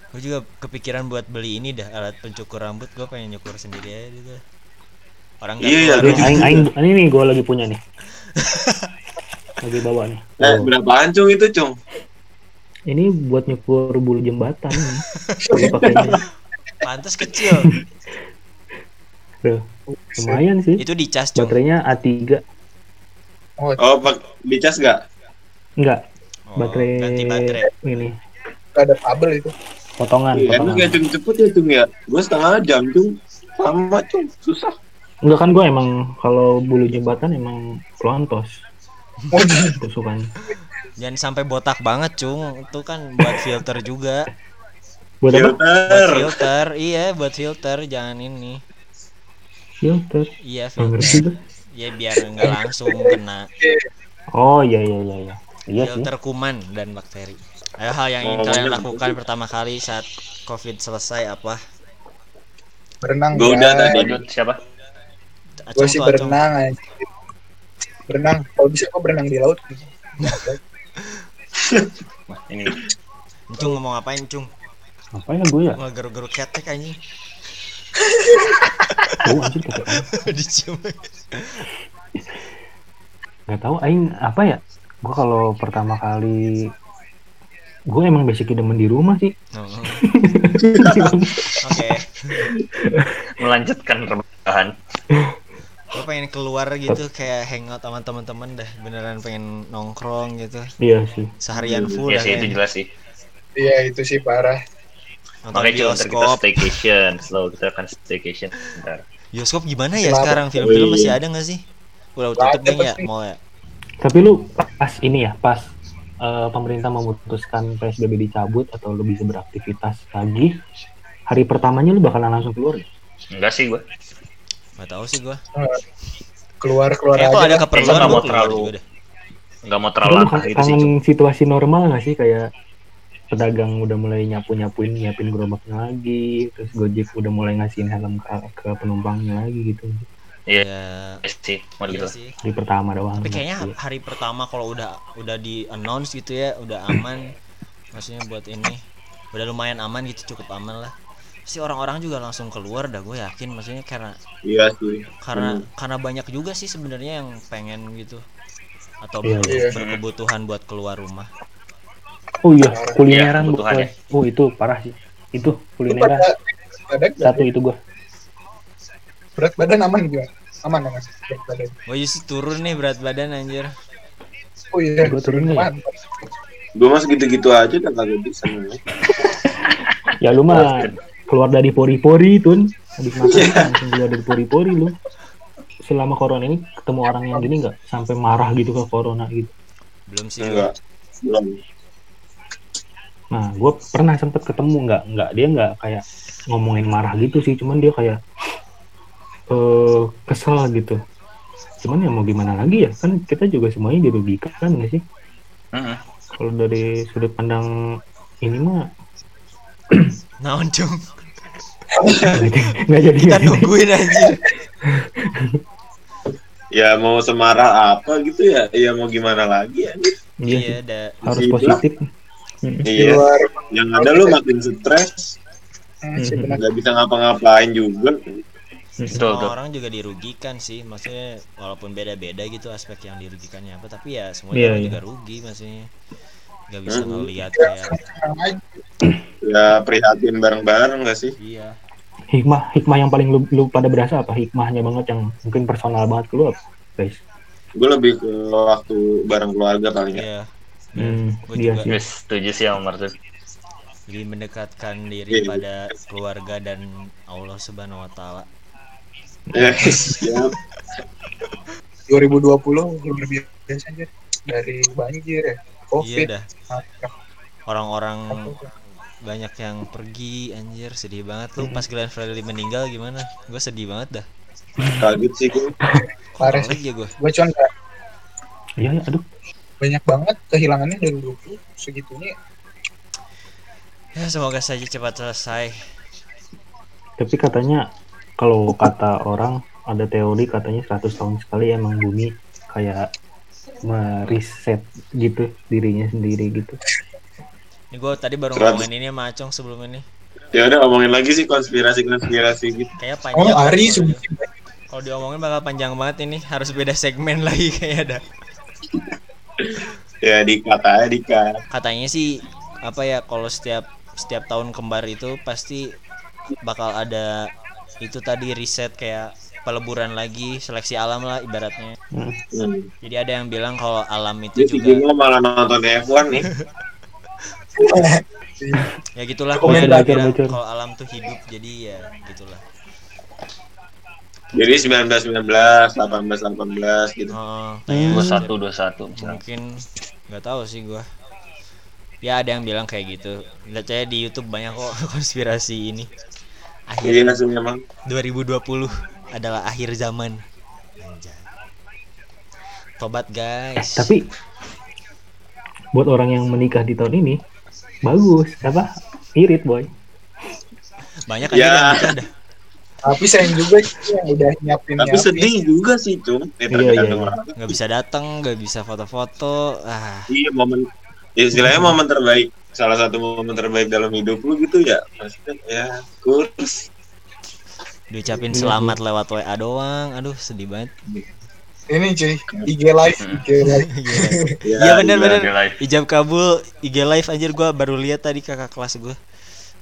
Gue juga kepikiran buat beli ini dah alat pencukur rambut. Gue pengen nyukur sendiri aja gitu. Orang Iya, iya, Nih, rumah. aing aing ini nih gue lagi punya nih lagi bawa nih Eh, Oh, berapaan cung itu cung? ini buat nyukur bulu jembatan Pantes kecil. Tuh, lumayan sih Itu dicas, Cung. baterainya A3 Oh, Oh, pak dicas gak? enggak Oh, baterai ganti baterai. ini nggak ada kabel itu. potongan Iya, potongan ya cung cepet ya cung ya. Gue setengah jam cung. Sama cung, susah. enggak kan gue emang kalau bulu jembatan emang kelontos Oh, tusukan Jangan sampai botak banget, Cung. Itu kan buat filter juga. buat apa Buat Filter. filter. Iya, buat filter, jangan ini. filter Iya, nggak filter. Ya biar nggak langsung kena oh iya iya iya iya iya sih filter kuman dan bakteri. Ayo hal yang ingin Oh, kalian iya. lakukan pertama kali saat COVID selesai apa? berenang. Gue udah tadi. Lanjut siapa? Gue sih berenang aja. Berenang. Kalau bisa gue berenang di laut. Wah, ini Cung ngomong apain, Cung? apa ya gue ya Wah, garu-garu ketek anjing. gue anjir kata Dicium. nggak tahu aing apa ya gue kalau pertama kali gue emang basicnya demen di rumah sih Oh. Oke. melanjutkan rebahan. Gue pengen keluar gitu kayak hangout sama teman-teman dah. Beneran pengen nongkrong gitu. iya sih Seharian full Iya sih itu jelas sih. Iya itu sih parah. Nonton Makanya cuma ntar kita bioskop. staycation, slow kita akan staycation. Bentar. Bioskop gimana ya Kenapa? sekarang? Film-film masih ada nggak sih? Udah tutup nih ya mall ya. tapi lu pas ini ya pas eh, pemerintah memutuskan psbb dicabut atau lu bisa beraktivitas lagi hari pertamanya lu bakalan langsung keluar ya? Enggak sih gua. Gak tahu sih gua. Keluar keluar Kayak aja. kalau ada keperluan nggak gua mau keluar terlalu- juga deh. Enggak mau terlalu Lu langka kan gitu sih. kangen situasi normal gak sih kayak pedagang udah mulai nyapu nyapuin nyiapin gerobaknya lagi terus gojek udah mulai ngasihin helm ke, ke penumpangnya lagi gitu Iya ya sih, model iya gitu. sih Hari pertama doang. tapi kayaknya Iya. hari pertama kalau udah udah di announce gitu ya udah aman maksudnya buat ini udah lumayan aman gitu cukup aman lah pasti orang-orang juga langsung keluar dah gue yakin maksudnya karena Iya sih. karena Hmm. karena banyak juga sih sebenarnya yang pengen gitu atau ber- iya. berkebutuhan buat keluar rumah Oh iya, kulineran Iya, kebutuhan ya. Oh itu parah sih. Itu kulineran pada badan satu itu gua. berat badan aman gimana? Aman aman berat badan. gue justru turun nih berat badan anjir Oh iya. Gua turun nih. Gue mas gitu-gitu aja kan kagak bisa. Ya lu mah keluar dari pori-pori tun. Habis makan langsung keluar dari pori-pori lu. Selama corona ini ketemu orang yang gini nggak sampai marah gitu ke corona gitu. belum sih. Enggak. Belum. Nah, gue pernah sempet ketemu nggak nggak dia nggak kayak ngomongin marah gitu sih, cuman dia kayak eh kesel gitu. Cuman ya mau gimana lagi ya kan kita juga semuanya dirugikan kan nggak sih? Mm-mm. Kalau dari sudut pandang ini mah naon cung nggak jadi kita nungguin anjir Ya mau semarah apa gitu ya? Ya mau gimana lagi ya? Iya, iya harus Iya. positif. Mm. Di Iya. luar Yang ada lu makin stres, hmm, benar. nggak bisa ngapa-ngapain juga. Betul, semua betul. orang juga dirugikan sih maksudnya walaupun beda-beda gitu aspek yang dirugikannya apa tapi ya semua Iya, orang iya. juga rugi maksudnya nggak bisa ngelihat kayak aja. Ya prihatin bareng-bareng nggak sih? iya Hikmah hikmah yang paling lu, lu pada berasa apa? Hikmahnya banget yang mungkin personal banget ke lu apa? Guys. Gue lebih ke waktu bareng keluarga paling ya. Iya Hmm, Gua iya juga. sih. Yes, setuju sih sama Martin. lebih mendekatkan diri Iya. pada keluarga dan Allah Subhanahu Wa Taala Ya, siap. 2020 luar biasa aja dari banjir ya. iya Covid. dah orang-orang banyak yang pergi anjir sedih banget lu pas Glenn Fredly meninggal gimana gue sedih banget dah Kaget sih gue. Parah lagi ya gue Gue cuman Iya, ya, aduh. Banyak banget kehilangannya dari 20 segitunya. ya semoga saja cepat selesai Tapi katanya kalau kata orang ada teori katanya 100 tahun sekali emang bumi kayak mereset gitu dirinya sendiri gitu. ini gue tadi baru ngomongin ini sama Acong sebelum ini Ya udah ngomongin lagi sih konspirasi-konspirasi gitu. kayak Oh, panjang Ari kalau sumpah. di- kalau diomongin bakal panjang banget ini harus beda segmen lagi kayak ada Ya dikata aja dikat. katanya sih apa ya kalau setiap setiap tahun kembar itu pasti bakal ada itu tadi riset kayak peleburan lagi seleksi alam lah ibaratnya Hmm. Jadi ada yang bilang kalau alam itu Dia si juga malah nonton F1 nih. ya gitulah pokoknya kalau alam tuh hidup jadi ya gitulah Jadi 1919, 1818 gitu. oh, Hmm. tanya Dua satu dua satu. mungkin nggak tahu sih gua ya ada yang bilang kayak gitu lihat saya di YouTube banyak kok konspirasi ini akhir sih memang. 2020 adalah akhir zaman Anjay. tobat guys Tapi buat orang yang menikah di tahun ini bagus apa? Irit boy. banyak aja Ya. yang nikah dah Tapi sayang juga sih yang udah nyiapin Tapi sedih juga sih, Cum. Ya, Iya, tergantung iya, iya. orang. nggak bisa datang nggak bisa foto-foto ah Iya, momen ya, istilahnya momen terbaik salah satu momen terbaik dalam hidup lu gitu ya maksudnya ya kurs diucapin Iya selamat lewat WA doang aduh sedih banget Ini cuy, IG live, IG live. Gila. ya, iya bener iya. ijab kabul IG live anjir gua baru lihat tadi kakak kelas gua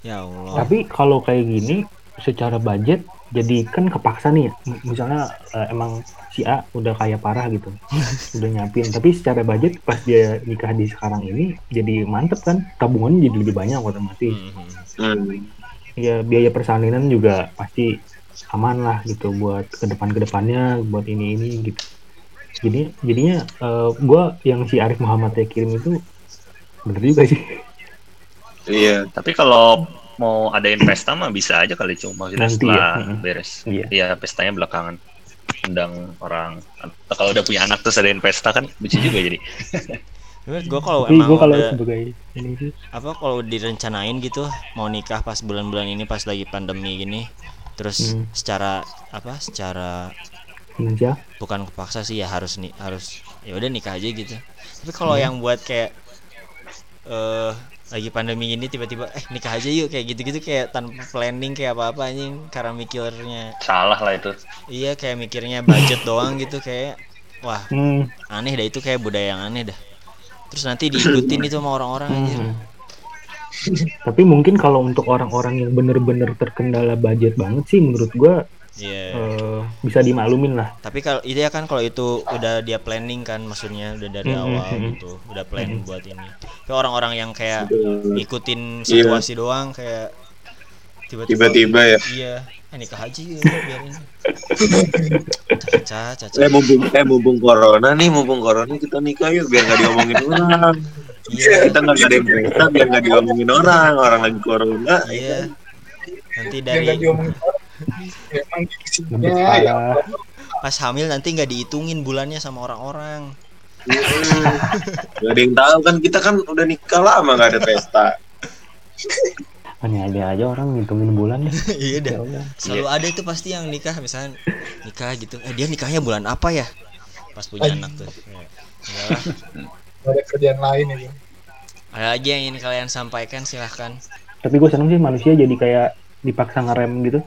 ya Allah Tapi kalau kayak gini secara budget jadi kan kepaksa nih. Misalnya eh, emang si A udah kaya parah gitu udah nyiapin. Tapi secara budget pas dia nikah di sekarang ini jadi mantep kan. Tabungannya jadi lebih banyak otomatis. Hmm. ya biaya persalinan juga pasti aman lah gitu buat ke depan ke depannya buat ini ini gitu. Jadi jadinya eh, gua yang si Arif Muhammad ya kirim itu bener juga sih. Iya Tapi kalau mau adain pesta mah bisa aja kali cuma maksudnya Nanti setelah ya, mm-mm. beres. Iya. Iya, pestanya belakangan. Undang orang. Atau kalau udah punya anak terus adain pesta kan lucu juga jadi. Menurut gua kalau emang gua kalau udah sebagai ini sih apa kalau direncanain gitu mau nikah pas bulan-bulan ini pas lagi pandemi gini terus Hmm. secara apa secara finansial bukan kepaksa sih ya harus nih harus ya udah nikah aja gitu tapi kalau Hmm. yang buat kayak eh lagi pandemi ini tiba-tiba eh nikah aja yuk kayak gitu-gitu kayak tanpa planning kayak apa-apa anjing karena mikirnya Salah lah itu. iya kayak mikirnya budget doang gitu kayak wah hmm. aneh dah itu kayak budaya yang aneh dah terus nanti diikutin itu sama orang-orang anjir Hmm. tapi mungkin kalau untuk orang-orang yang bener-bener terkendala budget banget sih menurut gua iya. Eh, bisa dimaklumin lah. Tapi kalau itu ya kan kalau itu udah dia planning kan maksudnya udah dari Mm-mm, awal gitu udah plan buat ini. Tapi orang-orang yang kayak ngikutin Iya. situasi doang kayak tiba-tiba ya? Iya eh, nikah haji ya, biarin caca caca eh mumpung eh mumpung corona nih mumpung corona kita nikah yuk biar nggak diomongin orang. Iya. Kita nggak ada yang pesta biar nggak diomongin orang orang lagi corona. Iya. Nanti dari diomongin orang. Emang ya pas hamil nanti nggak dihitungin bulannya sama orang-orang. Hmm. Gak ada yang tahu kan kita kan udah nikah lama nggak ada pesta. Hanya ada aja orang ngitungin bulan ya. Iya dah Ya Allah. selalu ada itu pasti yang nikah misalnya nikah gitu. Eh dia nikahnya bulan apa ya? Pas punya anak tuh. Ya, ada kerjaan lain itu. ada lagi yang ingin kalian sampaikan silahkan. Tapi gue seneng sih manusia jadi kayak dipaksa ngerem gitu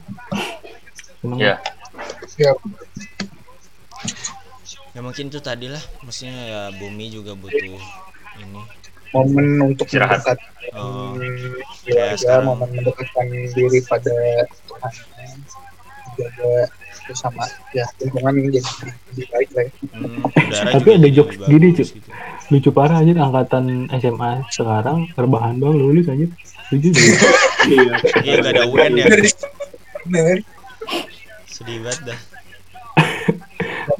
Emang Ya. Ya, ya mungkin itu tadi lah maksudnya ya bumi juga butuh ini momen untuk Istirahat. oh keluarga, sekarang. momen mendekatkan diri pada Tuhan, menjaga bersama ya lingkungan jadi lebih baik lah. ya. hmm, Tapi ada jadi jokes gini, Cuk. gitu. Lucu parah aja angkatan SMA sekarang rebahan doang lulus aja lucu sih. Iya. Iya gak ada UN ya. Bener. sedih banget dah.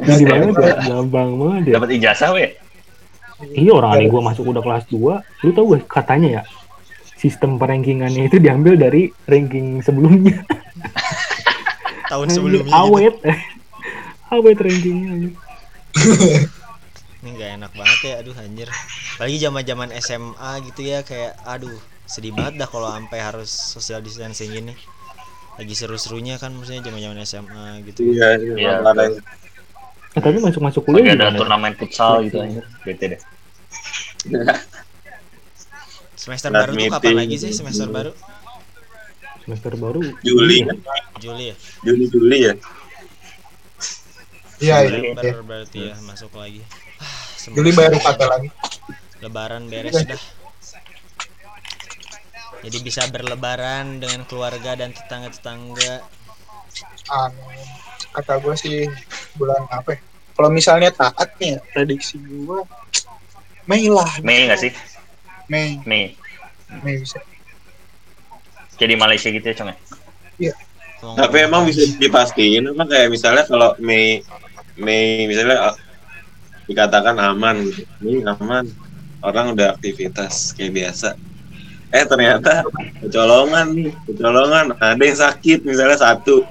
Jadi banget ya gampang banget ya. Dapat ijazah weh. iya orang adik gue masuk udah kelas 2 lu tau gak katanya ya? Sistem perankingannya itu diambil dari ranking sebelumnya. Tahun sebelumnya gitu. awet awet rankingnya. ini gak enak banget ya aduh anjir apalagi zaman zaman SMA gitu ya kayak aduh sedih banget dah kalau sampai harus social distancing ini lagi seru-serunya kan maksudnya zaman zaman SMA gitu iya Iya. Eh, tapi masuk masuk Lagi kuliah ada gimana? turnamen futsal gitu aja. Bete deh. semester Last baru tuh kapan meeting. lagi sih semester baru semester baru Juli kan Juli ya Juni Juli ya Iya, iya. November iya. berarti ya masuk lagi Ah, Juli baru kata lagi. lebaran beres dah jadi bisa berlebaran dengan keluarga dan tetangga-tetangga Amin. Kata gue sih bulan apa ya? Kalau misalnya taat nih, prediksi gue Mei lah. Mei nggak sih? Mei, Mei. Mei bisa. Jadi Malaysia gitu ya, Cong ya? Kalau tapi emang bisa dipastiin emang kayak misalnya kalau Mei Mei. Misalnya ah, dikatakan aman gitu. Mei aman. Orang udah aktivitas kayak biasa. Eh ternyata kecolongan nih. Kecolongan. Ada yang sakit misalnya satu.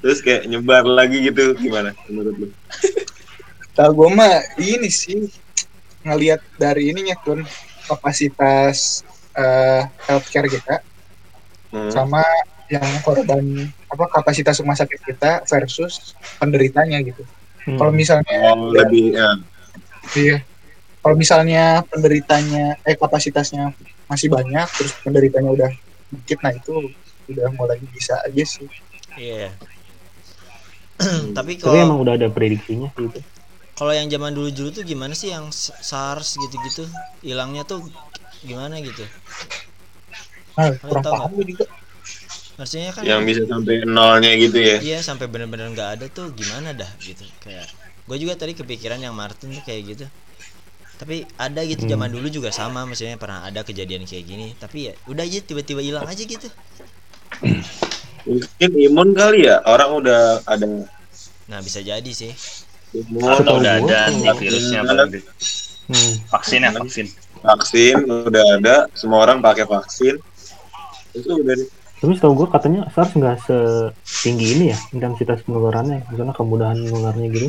Terus kayak nyebar lagi gitu. Gimana menurut lu? Tahu gue mah ini sih. Ngelihat dari ininya Kun kapasitas eh, healthcare kita. Hmm. sama yang korban apa kapasitas rumah sakit kita versus penderitanya gitu. Hmm. Kalau misalnya oh, lebih ya. iya, kalau misalnya penderitanya eh kapasitasnya masih banyak terus penderitanya udah dikit, nah itu udah mulai bisa aja sih. iya tapi tapi kalau emang udah ada prediksinya sih itu kalau yang zaman dulu dulu tuh gimana sih yang SARS gitu-gitu hilangnya tuh gimana gitu Nah, kurang tahu paham gue juga. Maksudnya kan yang bisa sampai nolnya gitu ya? Iya sampai bener-bener nggak ada tuh gimana dah gitu. Kayak gue juga tadi kepikiran yang Martin tuh kayak gitu. Tapi ada gitu Hmm. zaman dulu juga sama maksudnya pernah ada kejadian kayak gini. Tapi ya udah aja tiba-tiba hilang aja gitu. Mungkin imun kali ya? Orang udah ada. Nah bisa jadi sih. Imun Atau udah ada nih virusnya hmm. Vaksin ya, vaksin. vaksin udah ada semua orang pakai vaksin. Itu udah. Tapi setahu gue katanya SARS nggak setinggi ini ya intensitas penularannya, misalnya kemudahan menularnya gitu.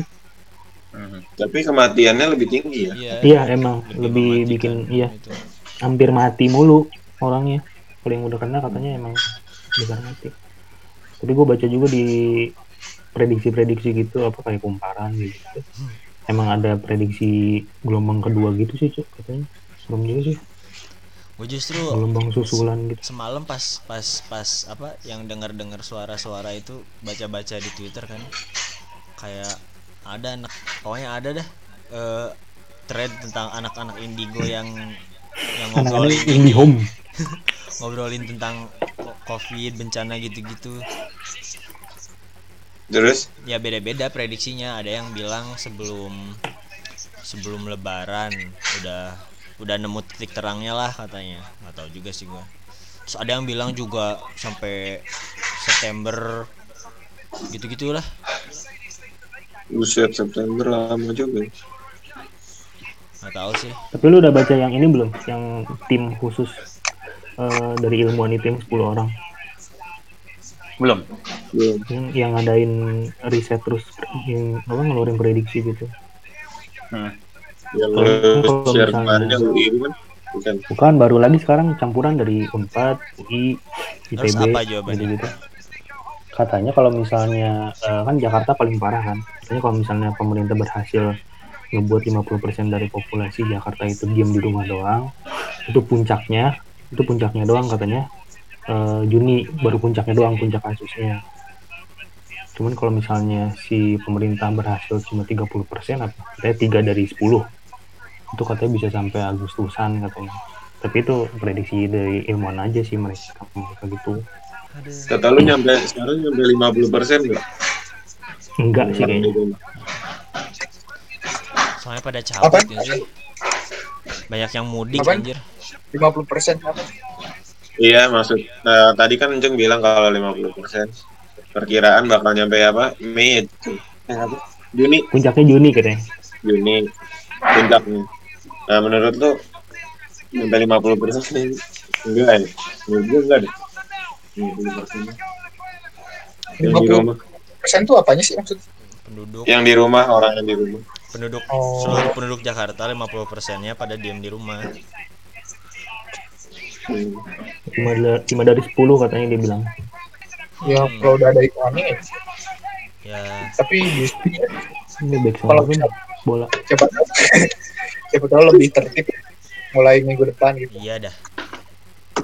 Mhm. tapi kematiannya lebih tinggi ya iya Iya emang lebih mematikan bikin iya itu. hampir mati mulu orangnya. Kalau yang udah kena katanya emang besar mati. Tapi gue baca juga di prediksi-prediksi gitu apa kayak kumparan gitu emang ada prediksi gelombang kedua gitu sih cuk katanya serem juga sih gue justru gelombang susulan gitu. semalam pas pas pas apa yang dengar dengar suara-suara itu baca-baca di Twitter kan kayak ada anak pokoknya ada dah eh, thread tentang anak-anak indigo yang yang ngobrolin indie home. ngobrolin tentang covid bencana gitu-gitu. Terus? Ya beda-beda prediksinya ada yang bilang sebelum sebelum lebaran udah udah nemu titik terangnya lah katanya nggak tahu juga sih gua terus ada yang bilang juga sampai September gitu gitulah buset September lama juga. nggak tahu sih tapi lu udah baca yang ini belum yang tim khusus eh, dari ilmuwan itu yang 10 orang Belum. Belum. yang, yang ngadain riset terus yang apa ngeluarin prediksi gitu Hmm. Yang lu share kemarin UI kan? Bukan. bukan baru lagi sekarang campuran dari Unpad, UI, ITB gitu, katanya kalau misalnya eh, kan Jakarta paling parah kan? Katanya kalau misalnya pemerintah berhasil ngebuat 50% dari populasi Jakarta itu diam di rumah doang itu puncaknya itu puncaknya doang katanya. Eh, Juni baru puncaknya doang puncak kasusnya. Cuman kalau misalnya si pemerintah berhasil cuma 30% apa katanya 3 dari 10 itu katanya bisa sampai Agustusan katanya tapi itu prediksi dari ilmuwan aja sih mereka mereka gitu Kata lu nyampe sekarang nyampe 50 persen nggak? enggak sih kayaknya soalnya pada cabut Apa? ya sih banyak yang mudik Apaan? anjir 50 persen apa? Iya maksud eh, tadi kan Enceng bilang kalau 50 persen perkiraan bakal nyampe apa? Mei apa? Juni puncaknya Juni katanya Juni puncaknya. Nah menurut lu nyampe 50 persen enggak ya? Menurut gue enggak deh. 50 persen. Yang di 50 rumah, persen tuh apanya sih maksud? penduduk yang di rumah orang yang di rumah. penduduk Oh. seluruh penduduk Jakarta 50 persennya pada diam di rumah Hmm. lima, da- lima dari 10 katanya dia bilang Ya Hmm. kalau udah ada iklannya ya. ya Tapi justru ini back Kalau bola tahu siapa tahu lebih tertib mulai minggu depan gitu. iya dah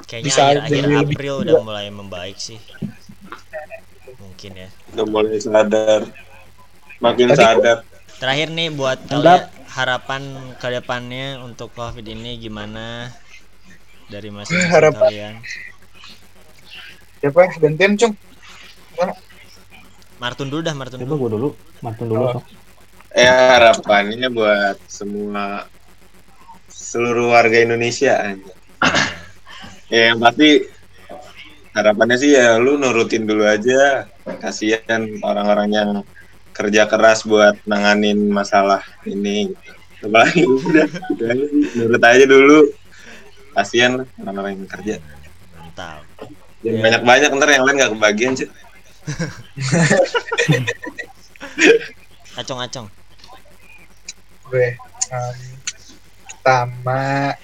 kayaknya Bisa akhir akhir lebih April juga. udah mulai membaik sih mungkin ya Udah mulai sadar. Makin Tadi- sadar. terakhir nih buat kalian harapan ke depannya untuk covid ini gimana dari masing-masing Harapan. kalian Siapa gantian cung? Martun dulu dah Martun coba dulu gue dulu Martin dulu Oh. sok Ya harapannya buat semua seluruh warga Indonesia aja. ya yang pasti harapannya sih ya lu nurutin dulu aja. Kasihan orang-orang yang kerja keras buat nanganin masalah ini. Apalagi udah sih. Nurut aja dulu. Kasihan orang-orang yang kerja. mantap Ya. banyak-banyak ntar yang lain gak kebagian sih. acong acong Gue pertama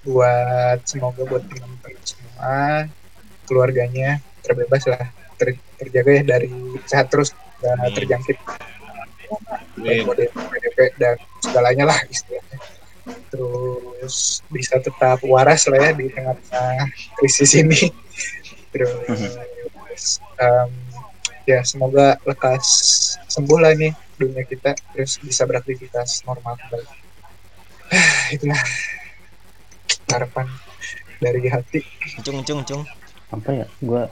buat semoga buat teman-teman semua keluarganya terbebas lah ter- terjaga ya dari sehat terus dan Amin. terjangkit Amin. dari PDP dan segalanya lah istilahnya terus bisa tetap waras lah ya di tengah-tengah krisis ini terus em, ya semoga lekas sembuh lah nih dunia kita terus bisa beraktivitas normal kembali itulah harapan dari hati. Cung cung cung. Apa ya? Gue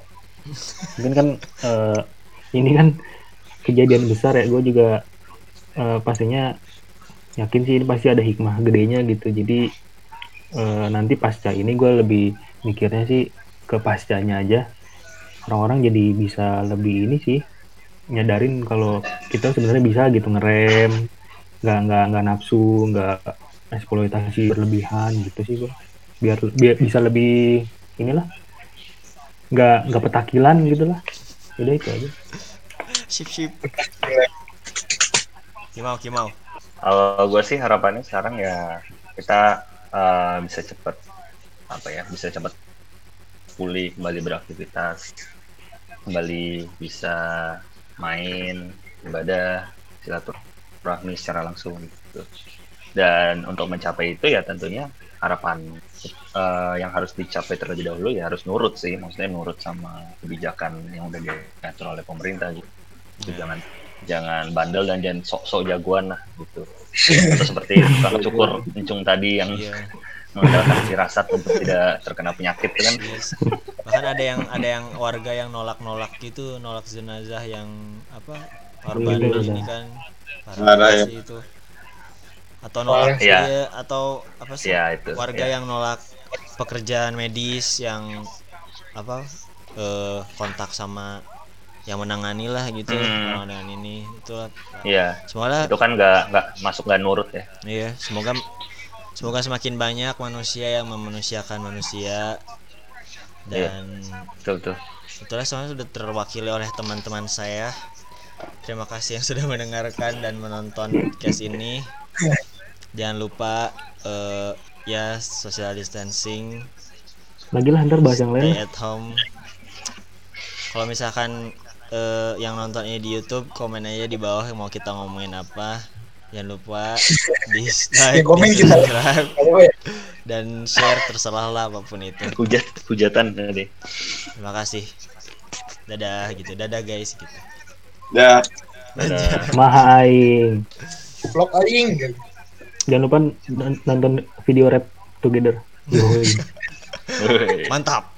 mungkin kan eh, ini kan kejadian besar ya. Gue juga eh, pastinya yakin sih ini pasti ada hikmah gedenya gitu. Jadi eh, nanti pasca ini gue lebih mikirnya sih ke pascanya aja. Orang-orang jadi bisa lebih ini sih nyadarin kalau kita sebenarnya bisa gitu ngerem. Nggak nggak nggak nafsu nggak eksploitasi berlebihan gitu sih gue biar biar bisa lebih inilah nggak nggak petakilan gitu lah. Udah itu aja. Sip sip. Kimau kimau. Kalau gue sih harapannya sekarang ya kita eh, bisa cepet apa ya bisa cepet pulih kembali beraktivitas kembali bisa main ibadah silaturahmi secara langsung gitu dan untuk mencapai itu ya tentunya harapan eh, yang harus dicapai terlebih dahulu ya harus nurut sih maksudnya nurut sama kebijakan yang udah diatur oleh pemerintah gitu Jadi Ya. jangan jangan bandel dan jangan sok-sok jagoan lah gitu atau seperti tukang cukur encung tadi yang Iya. mengandalkan firasat untuk tidak terkena penyakit kan Yes. Bahkan ada yang ada yang warga yang nolak-nolak gitu, nolak jenazah yang apa korban Iya, ini iya. kan parah ya. itu. Atau nolak Iya. iya, atau apa sih? ya itu warga ya. yang nolak pekerjaan medis yang apa eh, kontak sama yang menangani lah gitu Hmm. dengan ini itulah Iya, semoga itu kan nggak nggak masuk nggak nurut ya iya semoga semoga semakin banyak manusia yang memanusiakan manusia Iya. dan betul betul itulah soalnya sudah terwakili oleh teman-teman saya terima kasih yang sudah mendengarkan dan menonton podcast ini jangan lupa eh, ya social distancing Lagi lah ntar bahas yang stay lain. at home kalau misalkan eh, yang nonton ini di YouTube komen aja di bawah mau kita ngomongin apa jangan lupa di like Ya, komen di subscribe ya? dan share terserah lah apa pun itu hujat hujatan tadi terima kasih dadah gitu dadah guys gitu Dah. Dadah. Maha aing. Vlog aing gitu. Jangan lupa nonton video rap together. Mantap